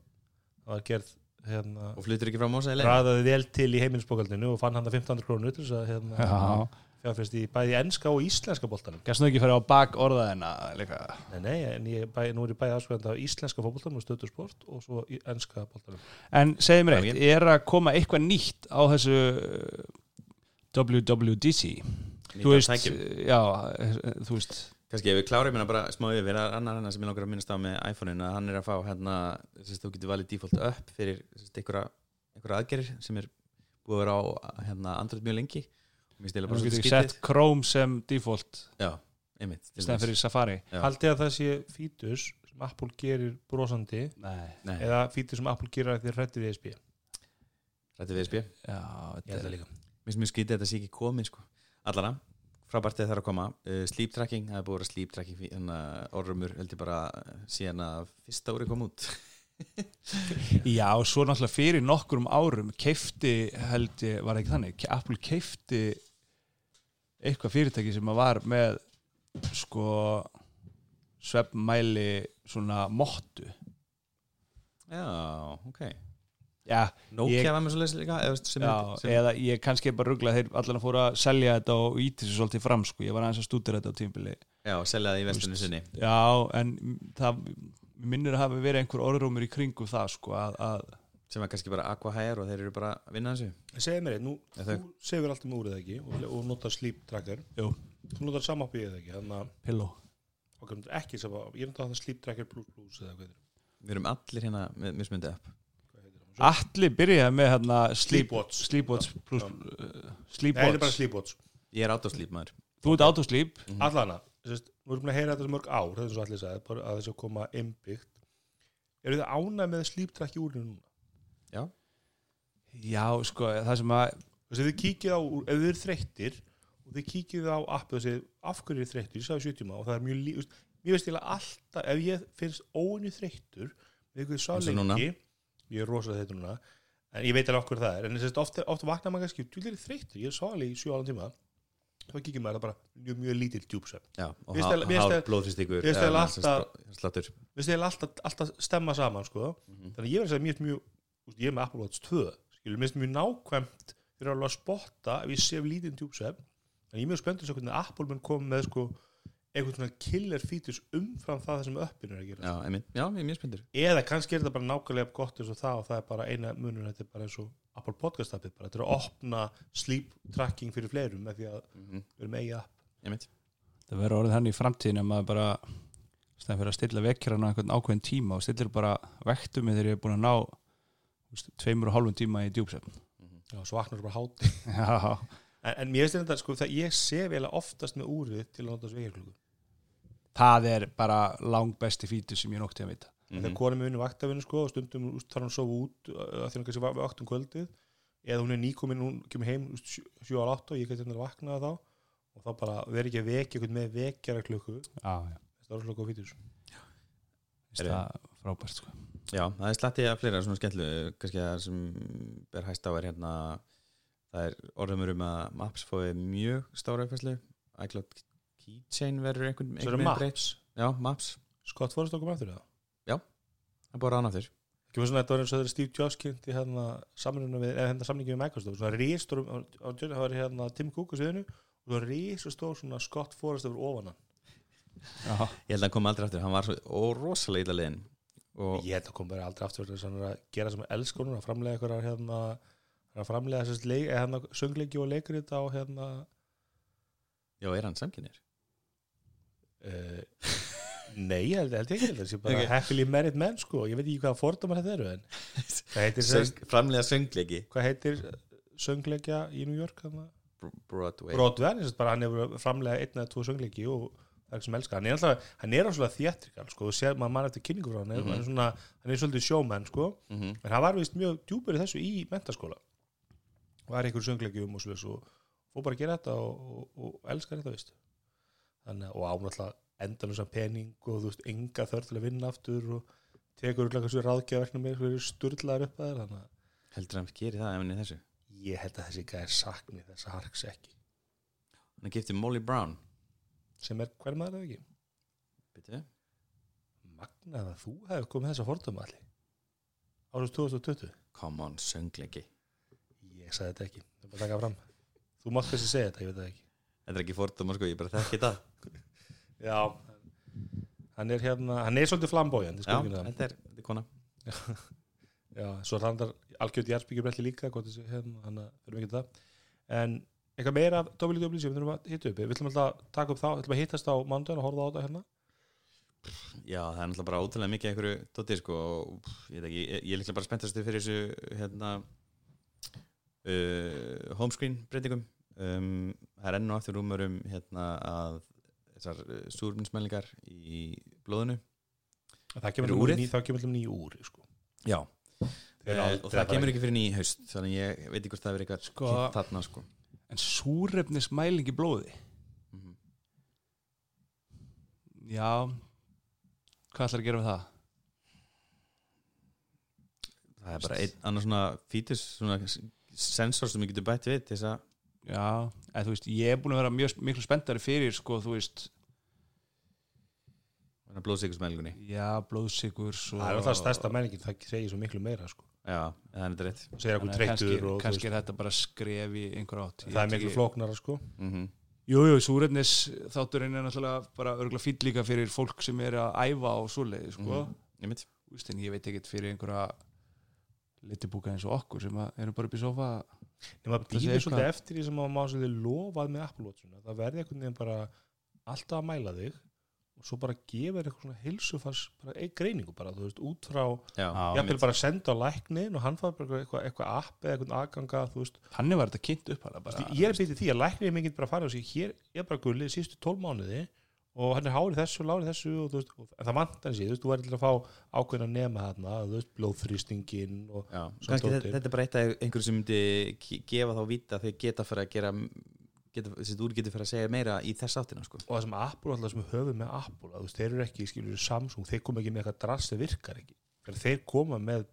af gerð hérna, og flutur ekki Mósa í leið ræðaði vel til í heimilisbókaldinu og fann hann að 1500 krónur til þess að hérna, Já, fjárfest í bæði enska og íslenska boltanum. Gæst nú ekki fyrir á bak orðaðina líka? Nei, nei, en ég bæ, nú er ég bæði áskrift af íslenska fótboltanum og stöðursport og svo í enska boltanum. En segið mér Já, eitt, er að koma eitthvað nýtt á þessu uh, WWDC Þú veist, já, eh, þú veist kannski ef við klárum hérna bara smá yfir annar hennar sem ég langar að minnast á með iPhone-in að hann er að fá hérna sérst, þú getur valið default upp fyrir einhverja, aðgerir sem er búið að vera á hérna, Android mjög lengi. Þú bara getur sett. Chrome sem default. Já, einmitt dæmis. fyrir Safari. Haldið að það sé fítus sem Apple gerir brosandi? Nei. Eða fítus sem Apple gerir að þið hrætti við ESB ég þetta er VSB Já, held þetta það er líka. Mér finnst mjög skrítið að þetta sé ekki komið sko. Allara, frábært þegar það er að koma. Uh, Sleep tracking, það er búið að sleep tracking hérna, orðrumur, held ég bara uh, síðan að fyrsta úri kom út. Já, og svo náttúrulega fyrir nokkrum árum keifti, held ég, var ekki þannig? Apple keifti eitthvað fyrirtæki sem að var með sko svefnmæli svona mottu. Já, ok Nokia Ég- var með svo leys líka eða, sem, Já, sem, eða ég kannski bara ruggla þeir allan að fóra að selja þetta og íti sér svolítið fram sko, ég var aðeins að stúdira þetta á tímbili Já, selja það í vestunni sinni. Já, en það minnir að hafi verið einhver orðrúmur í kringum það sko að, að sem var kannski bara aqua hire og þeir eru bara að vinna þessu. Segðu mér eitt, nú, þú sefur alltaf með úrið ekki? Og, og notar sleep tracker. Jú. þú notar sama uppið eða ekki? Þannig að pillow. Að ég notar það sleep tracker plus plus eða hvað Við erum allir hérna með mismundi upp? Allir byrjaði með hérna sleep, Sleepwatch. Sleepwatch plus er bara Sleepwatch. Ég er autosleep maður. Þú ert autosleep Mhm. allana, nú erum við að heyra þetta mörg ár þetta er svo allir sagði, bara að þessi að koma innbyggt eru þið ánæg með sleep track í úrinu núna? Já, Já, sko, það sem að Þess að þið kíkið á, ef þið eru þreyttir og þið kíkið á appið og segið af hverju er þreyttur, ég sagði 70 og það er mjög lí, veist, mér veist ég alltaf ef ég finnst óinu þreyttur við ég er rosalega þreyttur núna en ég veit alveg okkur það er. En þess að ofta, vaknar maður kannski þú er þreyttur, ég er svo alveg í 7 álan tíma. Þá kíkir maður það bara mjög, mjög lítill djúpsöfn og Mér finnst há- eiginlega- mér finnst hár eiginlega- blóðþrýstingur mér finnst eða eiginlega sem alltaf- sprá- sláttur. Við ég alltaf, stemma saman sko. Mhm. þannig að ég verði að mjög, mjög ég er með Apple Watch 2 skilur, mér finnst mjög nákvæmt fyrir að spotta ef ég sef lítinn djúpsef en ég er mjög spenntur svo hvernig Apple mun koma með sko, eitthvað svona killer features umfram það sem uppin er að gera. Já, já, ég er mjög spenntur. Eða kannski er þetta bara nákvæmlega gott eins og það og það er bara eina munur þetta er bara eins og Apple Podcast appið bara, þetta er að opna sleep tracking fyrir fleirum með því að Mhm, við erum eigi app. Það verður orðið hann í framtíðin að maður bara stæðan fyrir að stilla vekkjörana einhvern ákveðin tíma og stillir bara vektu mig þegar ég er búin að ná veist, tveimur og hálfum tíma í djúpsefn mhm. Já, svo vaknar bara háti Já, en, en mér finnst þetta sko, það ég sef eiginlega oftast með úrið til að nota sveikjarklúku það er bara lang besti fítur sem ég nótti að vita. Mm. þegar Mhm. konum er unni vaktavinu sko og stundum þarf hann að sofa út að því hann kannski va- vakt um kvöldið eða hún er nýkomin, hún kemur heim úst, sjö, sjö á átta og ég geti hennar að vakna þá og þá bara veri ekki að vekja einhvern með vekjara Já, já. Það er svolítið góð fítur Finnst það frábært sko. Já, það er slatti að fleira svona skemmtlu kannski að sem ber hæst á er hérna það er orðumur um að Maps fóði mjög stóra uppfæslu iCloud Keychain verður einhvern, Svo einhvern eru veginn breytt. Maps Já, Maps, Scott Forrest okkur með eftir það það er bara rána aftur Ekki með svona þetta var eins og þegar Steve Jobs hérna við, eða hérna samlingi við Microsoft. Svona rístur, það var hérna Tim Cook á sviðinu og það var rístur svona Scott Forrest yfir ofan hann. Já, Ég held að hann kom aldrei aftur, hann var rosalega illa liðin og Ég held að kom bara aldrei aftur að hann er að gera sem elskonur að framlega eitthvað hérna að framlega þessast leik, eða hérna söngleiki og leikrið á hérna já, er hann samkynir? Uh, Nei, ég held, held ég ekki Ok. okay. happily married men sko, ég veit ekki hvaða fordómar þetta eru en Söng, framlega söngleiki hvað heitir söngleikja í New York? Br- Broadway Broadway, bara hann hefur framlega einn eða tvo söngleiki og það er ekki sem elska hann er alltaf, hann er alltaf þéttrikal sko, þú sér maður mann eftir kynningu frá hann, Mhm. hann er svona hann er svolítið sjómenn sko, mm -hmm. en hann var vist mjög djúpur í þessu í mentaskóla var í einhverjum söngleikjum og svoleiðis og fór bara að gera þetta og, og, og elskar þetta vist þannig, að- og ánáttúrulega endalusan pening og þú veist, enga þörf til að vinna aftur og tekur úrlega þessu ráðgjaverknum með hverju sturlaður upp að þér þannig að heldur hann gerir það ef hann er þessu? Ég held að þessi gæðir sakni þessa harks ekki. Hann er giftið Molly Brown. Sem er hver maður eða ekki? Bitu? magnað að þú hefur komið þessa fordóma allir árið 2020 come on, söngleiki. Ég sagði þetta ekki, það er bara að taka fram. Þú mátt kannski segja þetta, ég veit það ekki þetta er ekki fordóma sko, ég bara þekki það. Já. Hann er hérna, hann er svolítið flambójan já, þetta er, þetta er kona. Já, svo randar algjörð jærsbyggjurbrelli líka hérna, hann fyrir mikið það. En eitthvað meira af WWC við þurfum að hitta upp, við ætlum alltaf að taka upp þá við ætlum að hittast á mándaginn og horfa á þetta hérna. Já, það er náttúrulega bara ótrúlega mikið einhverju dóttir sko og ég, veit ekki, ég, ég er líklega bara spenntastu fyrir þessu hérna uh, homescreen breytingum um, það er enn og aftur rúmur um hérna að þessar uh, súrminsmælingar í blóðinu það kemur úrið? ný, það kemur ný úr sko. já, aldrei og það kemur ekki fyrir ný haust þannig ég veit ekki hvort það verið eitthvað Sko- þarna sko En súrefnismæling í blóði Mhm. Já Hvað ætlar að gera við það? það er bara einn annar svona fítus svona sensor sem ég getur bætt við til þess að Já, eða þú veist, ég er búin að vera mjög miklu spenntari fyrir, sko, þú veist. Blóðsíkusmælingunni Já, blóðsikur svo... það er alltaf stærsta mælingin, það segir svo miklu meira sko. já, það er rétt. Að kannski, og þú kannski er þetta bara skref í einhver átt. Það er miklu flóknara sko. mm Jú, jú, súrefnis þátturinn er náttúrulega bara örgulega fýll líka fyrir fólk sem er að æfa á svoleiði, sko. Þú veist, en ég veit ekkert fyrir einhverja litibúka eins og okkur sem að erum bara upp í sofa nema býður svolítið eftir því sem maður má svolítið lofað með Apple Watchuna það verði einhvern veginn bara alltaf að mæla þig og svo bara gefa þér eitthvað svona heilsufars bara einn greiningu bara, þú veist, út frá já, ég ætlum bara að senda á læknin og hann fær bara eitthvað, eitthvað app eða eitthvað aðganga þú veist, Þannig var þetta kynnt upp hana bara. Bara, ég er býtið því að læknin mikið bara að fara og segja, hér er bara gullið síðustu 12 mánuði og hann er hárið þessu, lárið þessu og, veist, og en það vantar hann síðan, þú veist, þú verður til að fá ákveðin að nema þarna, þú veist, blóðþrýstingin og já. Svo kannski dóttir. þetta, er bara eitt af einhverju sem myndi gefa þá vita að þau geta fyrir að gera þessi úr getur fyrir að segja meira í þess áttina sko. og það sem Apple alltaf sem höfum með Apple að þú veist, þeir eru ekki, skilur Samsung þeir koma ekki með eitthvað drast sem virkar ekki þegar þeir koma með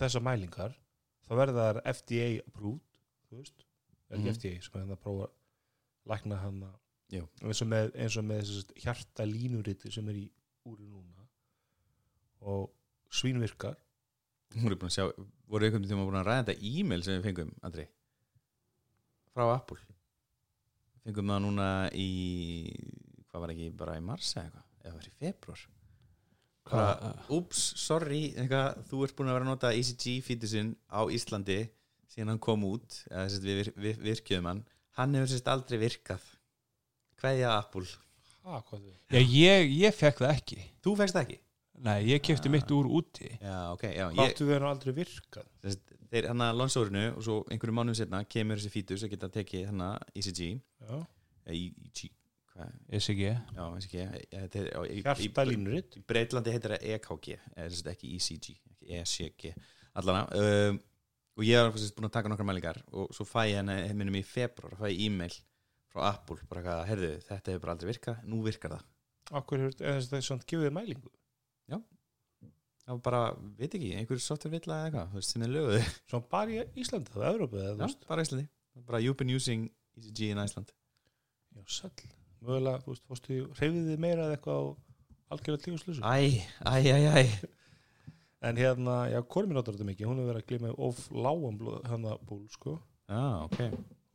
þessa mælingar þá verða þær FDA approved þú veist, ekki Mhm. FDA sem er hann að prófa að lækna hann Jú. eins og með, eins og með hjarta línuriti sem er í úri núna og svínvirkar voru búin að sjá voru einhvern tíma búin að ræða þetta e-mail sem við fengum Andri? Frá Apple. Fengum það núna í hvað var ekki bara í mars eða eitthvað? Eða var í februar bara, úps, sorry eitthvað, þú ert búin að vera að nota ECG fítusinn á Íslandi síðan hann kom út eða þess að við virkjöðum hann. Hann hefur sérst aldrei virkað hverja Apple. Ha, hvað Já, ég, ég fekk það ekki. Þú fegst það ekki? Nei, ég kefti mitt úr úti. Já, ok, já, hvað ég, áttu við hann aldrei virkað Þess, þeir hann að lansórinu og svo einhverju mánuðum setna kemur þessi fítus að geta tekið hann að ECG já. EEG hvað, ECG já, ég- þetta er, já, í, Breitlandi heitir það EKG eða ekki ECG, ECG allana um, og ég var búin að taka nokkra mælingar og svo fæ ég henni minnum í februar, fæ ég e-mail frá Apple, bara eitthvað, herðu, þetta hefur bara aldrei virkað nú virkar það, okkur hefur þess að það er svona gefið mælingu? Það var bara, veit ekki, einhver software villa eða eitthvað, þú veist, sem er löguði Svo bara í Íslandi, það er Európa eða þú Já, veist? bara Íslandi, bara you've been using ECG in Iceland. Já, sæll. Mögulega, þú veist, fórstu reyfið þið meira eða eitthvað á algjörlega tífuslusu Æ, æ, æ, æ. En hérna, já, mér notar þetta mikið? Hún hefur verið að glima of lágan blóð hérna búl, sko. Já, ok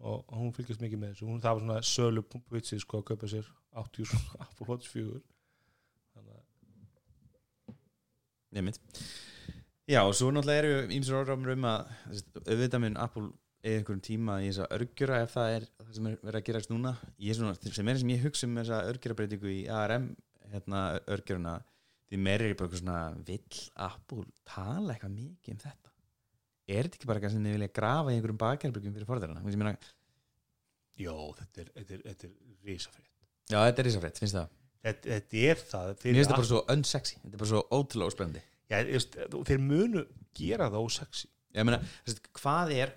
og hún fylgist mikið með þessu. Hún, það var svona sölu vitsið sko að kaupa sér 80 svona Apple Watch 4 þannig að Nefnt Já, og svo náttúrulega eru ímsur orðramur um að auðvitað mun Apple eða einhverjum tíma í þess að örgjura ef það er það sem er verið að gerast núna. Ég svona, sem er sem ég hugsa um þessa örgjurabreitingu í ARM hérna örgjuruna því meira er bara eitthvað svona vill Apple tala eitthvað mikið um þetta er þetta ekki bara eitthvað sem þið vilja grafa í einhverjum bakjarbyrgjum fyrir forðarana Jó, þetta er, risafrétt. Já, þetta er risafrétt, finnst það? Þetta, þetta er það Mér finnst þetta bara svo unsexy, þetta er bara svo ótrúlega óspennandi já, þeir munu gera það ósexy. Ég meina, hvað er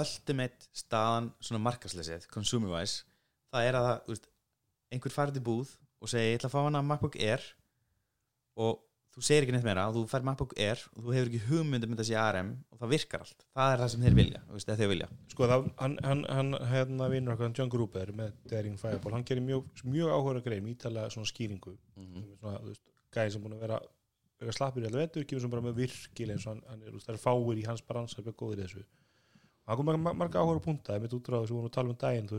ultimate staðan svona markasleysið, consumer wise það er að það, einhver farið í búð og segir, ég ætla að fá hana MacBook Air og þú segir ekki neitt meira, þú fær MacBook Air og þú hefur ekki hugmyndum með þessi ARM og það virkar allt, það er það sem þeir vilja veist, það þeir vilja. Sko það, hann, hann, hann hérna vinnur okkar John Gruber með Daring Fireball hann gerir mjög, mjög áhuga grein ítalega svona skýringu. Mm veist, gæði sem búin að vera, vera slappur í alveg vetur, kemur sem bara með virkileg er, það er fáir í hans barans að vera góður í þessu. Hann kom marga, marga áhuga punta, ég mitt útráð sem við vorum að tala um daginn,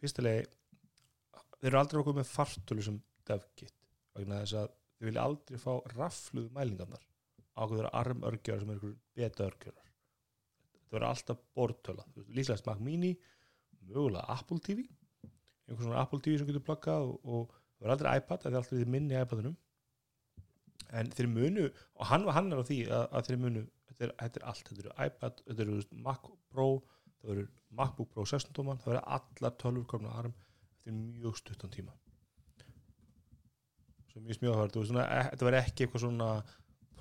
fyrstilega þeir eru aldrei okkur með fartölu sem devkit, vegna þess að þeir vilja aldrei fá rafluð mælingarnar ákveð þeirra armörgjörar sem er ykkur beta örgjörar þetta verður alltaf bortöla, líklega Mac Mini mögulega Apple TV einhvern svona Apple TV sem getur plakkað og, það verður aldrei iPad, það er alltaf því minni iPadunum en þeir munu og hann, hann er á því að, að þeir munu þetta er, þetta er allt, þetta eru iPad þetta eru Mac Pro, það verður MacBook Pro 16 tóman, það verður allar tölvur komna arm eftir mjög stuttan tíma sem mjög smjóðhverð þetta verður ekki eitthvað svona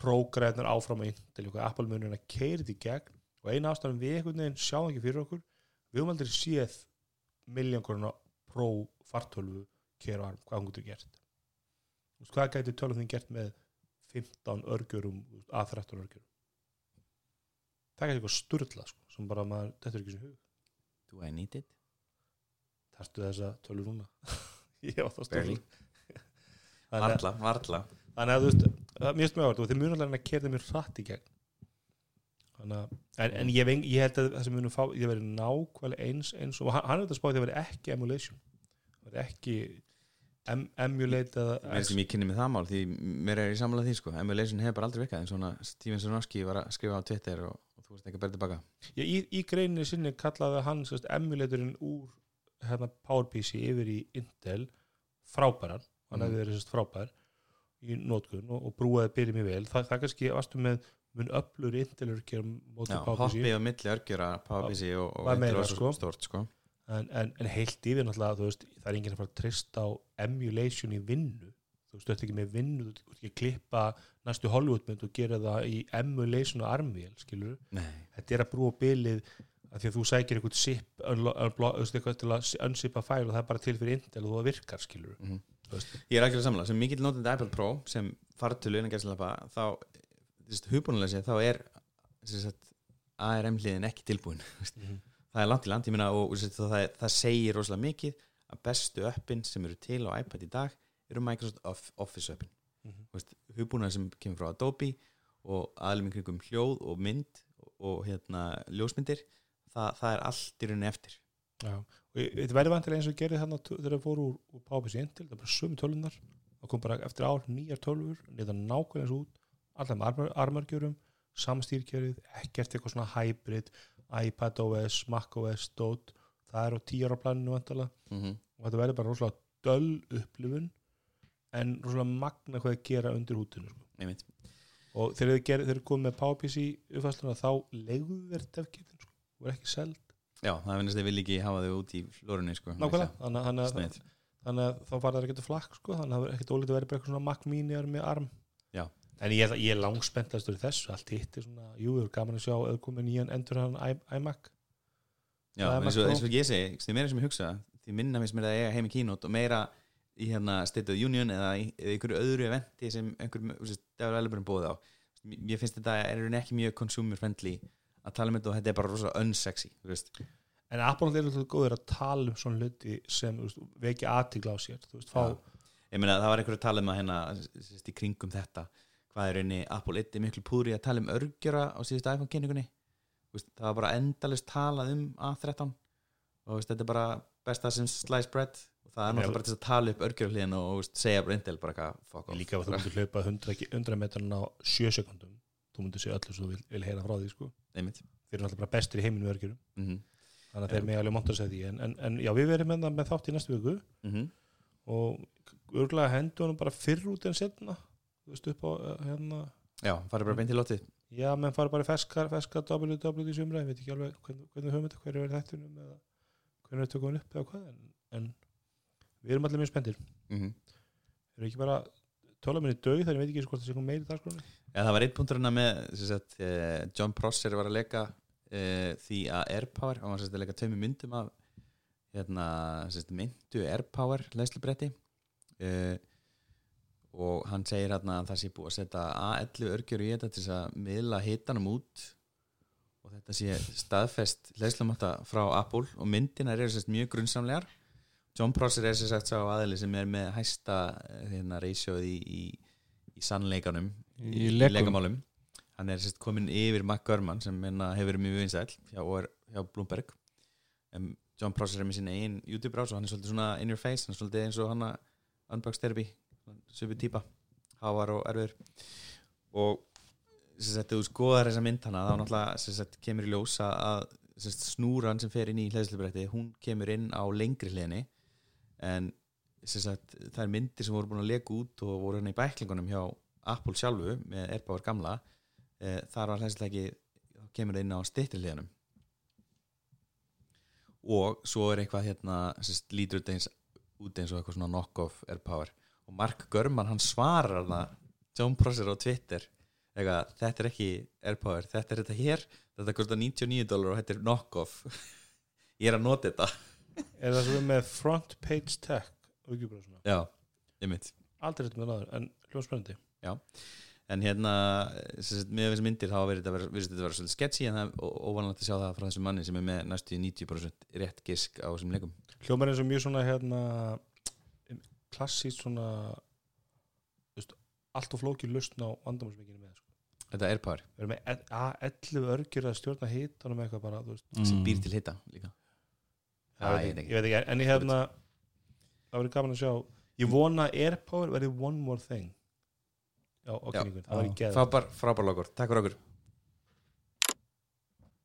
prógræðnar áfram að Intel eitthvað. Þetta í gegn og eina ástæðan við einhvern veginn sjáum ekki fyrir okkur við höfum aldrei séð miljónkorna pró fartölvu keira arm, hvað hún getur gert. Hvað gæti tölvun þín gert með 15 örgjörum að 13 örgjörum það gæti eitthvað sturla sko, sem bara maður, þetta er ekki sem hug. Do I need it? þarstu þessa tölvu núna? Ég á það Barely. Varla, varla. þannig að þú veist, það er mjög smjáður og þeir alveg að kerða mér hratt í gegn. Þannig að en, en ég, veng, ég held að það sem munum fá ég verið nákvæmlega eins, eins og hann, er þetta spáði að það verið ekki emulation. Verið ekki em, emulate eða Mér sem ég kynni með það mál því mér er í samlega því sko. Emulation hefur bara aldrei virkað en svona Steven Sarnowski var að skrifa á Twitter og, og þú veist ekki að berða tilbaka Já, í, í greinni sinni kallaði hann emulatorinn úr hérna, PowerPC yfir í Intel frábæran, hann hefði verið sérst, frábær í nótkun og, og brúaði byrjum í vel, það, það kannski varstu með mun öflur móti Já, hoppi á milli örgjura PowerPC og, og var svo sko. stort sko. En, en, en heilt yfir náttúrulega veist, það er enginn að fara að treysta á emulation í vinnu. Þú ert ekki með vinnu, þú ert ekki að klippa næstu Hollywoodmynd og gera það í emulation og armvél, skilur þetta er að brúa bilið að því að þú sækir til að unzipa fæl og það er bara til fyrir Intel og það virkar skilur. Þú veist. Ég er algjörlega samlega, sem mikill notandi iPad Pro sem fartölu innan gæslappa þá, hugbúnulega séð, þá er sagt, ARM hliðin ekki tilbúin. Veist. Mhm. það er langt í land, ég meina og sagt, það, það segir rosalega mikið að bestu öppin sem eru til á iPad í dag eru Microsoft Off- Office öppin mm hugbúnulega sem kemur frá Adobe og aðlum í kringum hljóð og mynd og, hérna ljósmyndir það, það er allt í rauninni eftir þetta verður vantilega eins og gerði þarna þegar það fóru úr, úr PowerPC Intel það er bara sömu tölunar það kom bara eftir ár nýjar tölfur nýða nákvæmlega eins út allar með armör, armörgjörum samstýrkjörið, ekkert eitthvað svona hybrid iPad OS, Mac OS Dot, það er á tíjar á planinu vantala mm -hmm. og þetta verður bara rosalega döl upplifun en rosalega magna hvað að gera undir hútinu sko. og þegar þeir komið með PowerPC uppfæsluna þá legðu þeir devkitin sko, ekki seld Já, það finnst þið vil ekki hafa þau út í flórunni sko. nákvæmlega, þannig, að- þá var það ekkert flakk sko, þannig að það er ekkert ólítið að vera bara eitthvað svona Mac Mini er með arm. Já. en ég, ég er langspentastur í þessu allt hitt er svona, jú, það er gaman að sjá komið nýjan endur hann iMac Já, Það er eins og, ég segi, því meira sem ég hugsa því minna mér að eiga heim í kínót og meira í hérna State of the Union eða í einhverju öðru eventi sem einhverjum Devil Elebrun bóði á. Mér finnst þetta er ekki mjög consumer friendly að tala um þetta og þetta er bara rosa unsexy en Apple er alltaf góður að tala um svona hluti sem veist, vekja aðtigla á sér veist, fá, ég meina það var einhver að tala um að hérna sérst, í kringum þetta hvað er rauninni Apple 1 er miklu púri að tala um örgjara á síðustu iPhone kynningunni það var bara endalist talað um A13 og veist, þetta er bara besta sem slice bread og það er náttúrulega bara til að tala upp örgjara hlíðin og segja bara Intel bara off. líka að þú myndir hlaupa 100, ki- 100 metrun á 7 sekundum þú myndir segja öllu sem þú vil, vil heyra frá því sko. þeir eru alltaf bara bestir í heiminu örgjurum mm þannig að þeir mig alveg montur segja því. En, en, en já, við verðum með, það með þátt í næstu viku. -hmm. og örgulega hendur hann bara fyrr út en setna þú veist upp á uh, hérna. Já, farið bara beint í lotið já, menn fara bara í ferskar, ferskar WW í sumra, ég veit ekki alveg hvernig, hvernig höfum þetta, hverju verið þættunum eða hvernig við tökum hann upp eða hvað en, en við erum allir mjög spendir mm -hmm. erum ekki bara tóla minni dög þegar ég veit ekki hvort það sé kom meiri dagskroni ja, það var eitt punktur hérna með sagt, eh, John Prosser var að leika eh, því að AirPower hann var sagt, að leika tveimur myndum af hérna, sagt, myndu AirPower leðslubretti eh, og hann segir hérna að það sé búið að setja A11 örgjur í þetta til þess að miðla hitanum út og þetta sé staðfest leðslumatta frá Apple og myndinar eru sérst mjög grunnsamlegar John Prosser er sérst sá aðili sem er með hæsta eh, hérna, ratioð í, í, í sannleikanum Í legum. legamálum hann er sérst komin yfir Mac Gurman sem hérna, hefur mjög vinsæl hjá, hjá Bloomberg. Um, John Prosser er með sín eigin YouTube brás og hann er svolítið svona in your face hann er svolítið eins og hann að unbox therapy svipu típa. Hávar og erfiður. Og sem sagt, þú skoðar þessa mynd hana þá náttúrulega sem sagt, kemur í ljós að- sem sagt, snúran sem fer inn í hlæðslubrætti hún kemur inn á lengri hliðinni en sagt, það er myndir sem voru búin að leka út og voru hérna í bæklingunum hjá Apple sjálfu með Airpower gamla e, þar var hlæðslega ekki kemur það inn á styttri hliðinum og svo er eitthvað hérna sagt, lítur út eins, út eins og eitthvað svona knock-off Airpower. Og Mark Gurman hann svarar það John Prosser á Twitter eitthvað, þetta er ekki Airpower, þetta er þetta hér þetta kostar 99 dólar og þetta er knock-off. Ég er að nota þetta er það svo með front page tech örgjubræðsuna, já, ég mitt aldrei þetta með náður en hljóðspennandi en hérna, með þessi myndir þá verður þetta þetta vera svolítið sketchy en það er óvanlegt að sjá það frá þessum manni sem er með næstu 90% rétt gisk á þessum leikum. Hljómar eins og mjög svona hérna klassíst svona þú veist, allt og flókið lustn á vandamálsmikinu með sko. þetta er Airpower, við erum með e- A11 örgjur að stjórna hitanum eitthvað bara, þú veist. Sem Mm. býr til hitta líka. Já, Já, ég, veit ekki, en ég hérna það verður gaman að sjá. Ég vona Airpower verði one more thing? Á kynningun, það verður geð frábær, frábær lokur, takk fyrir okkur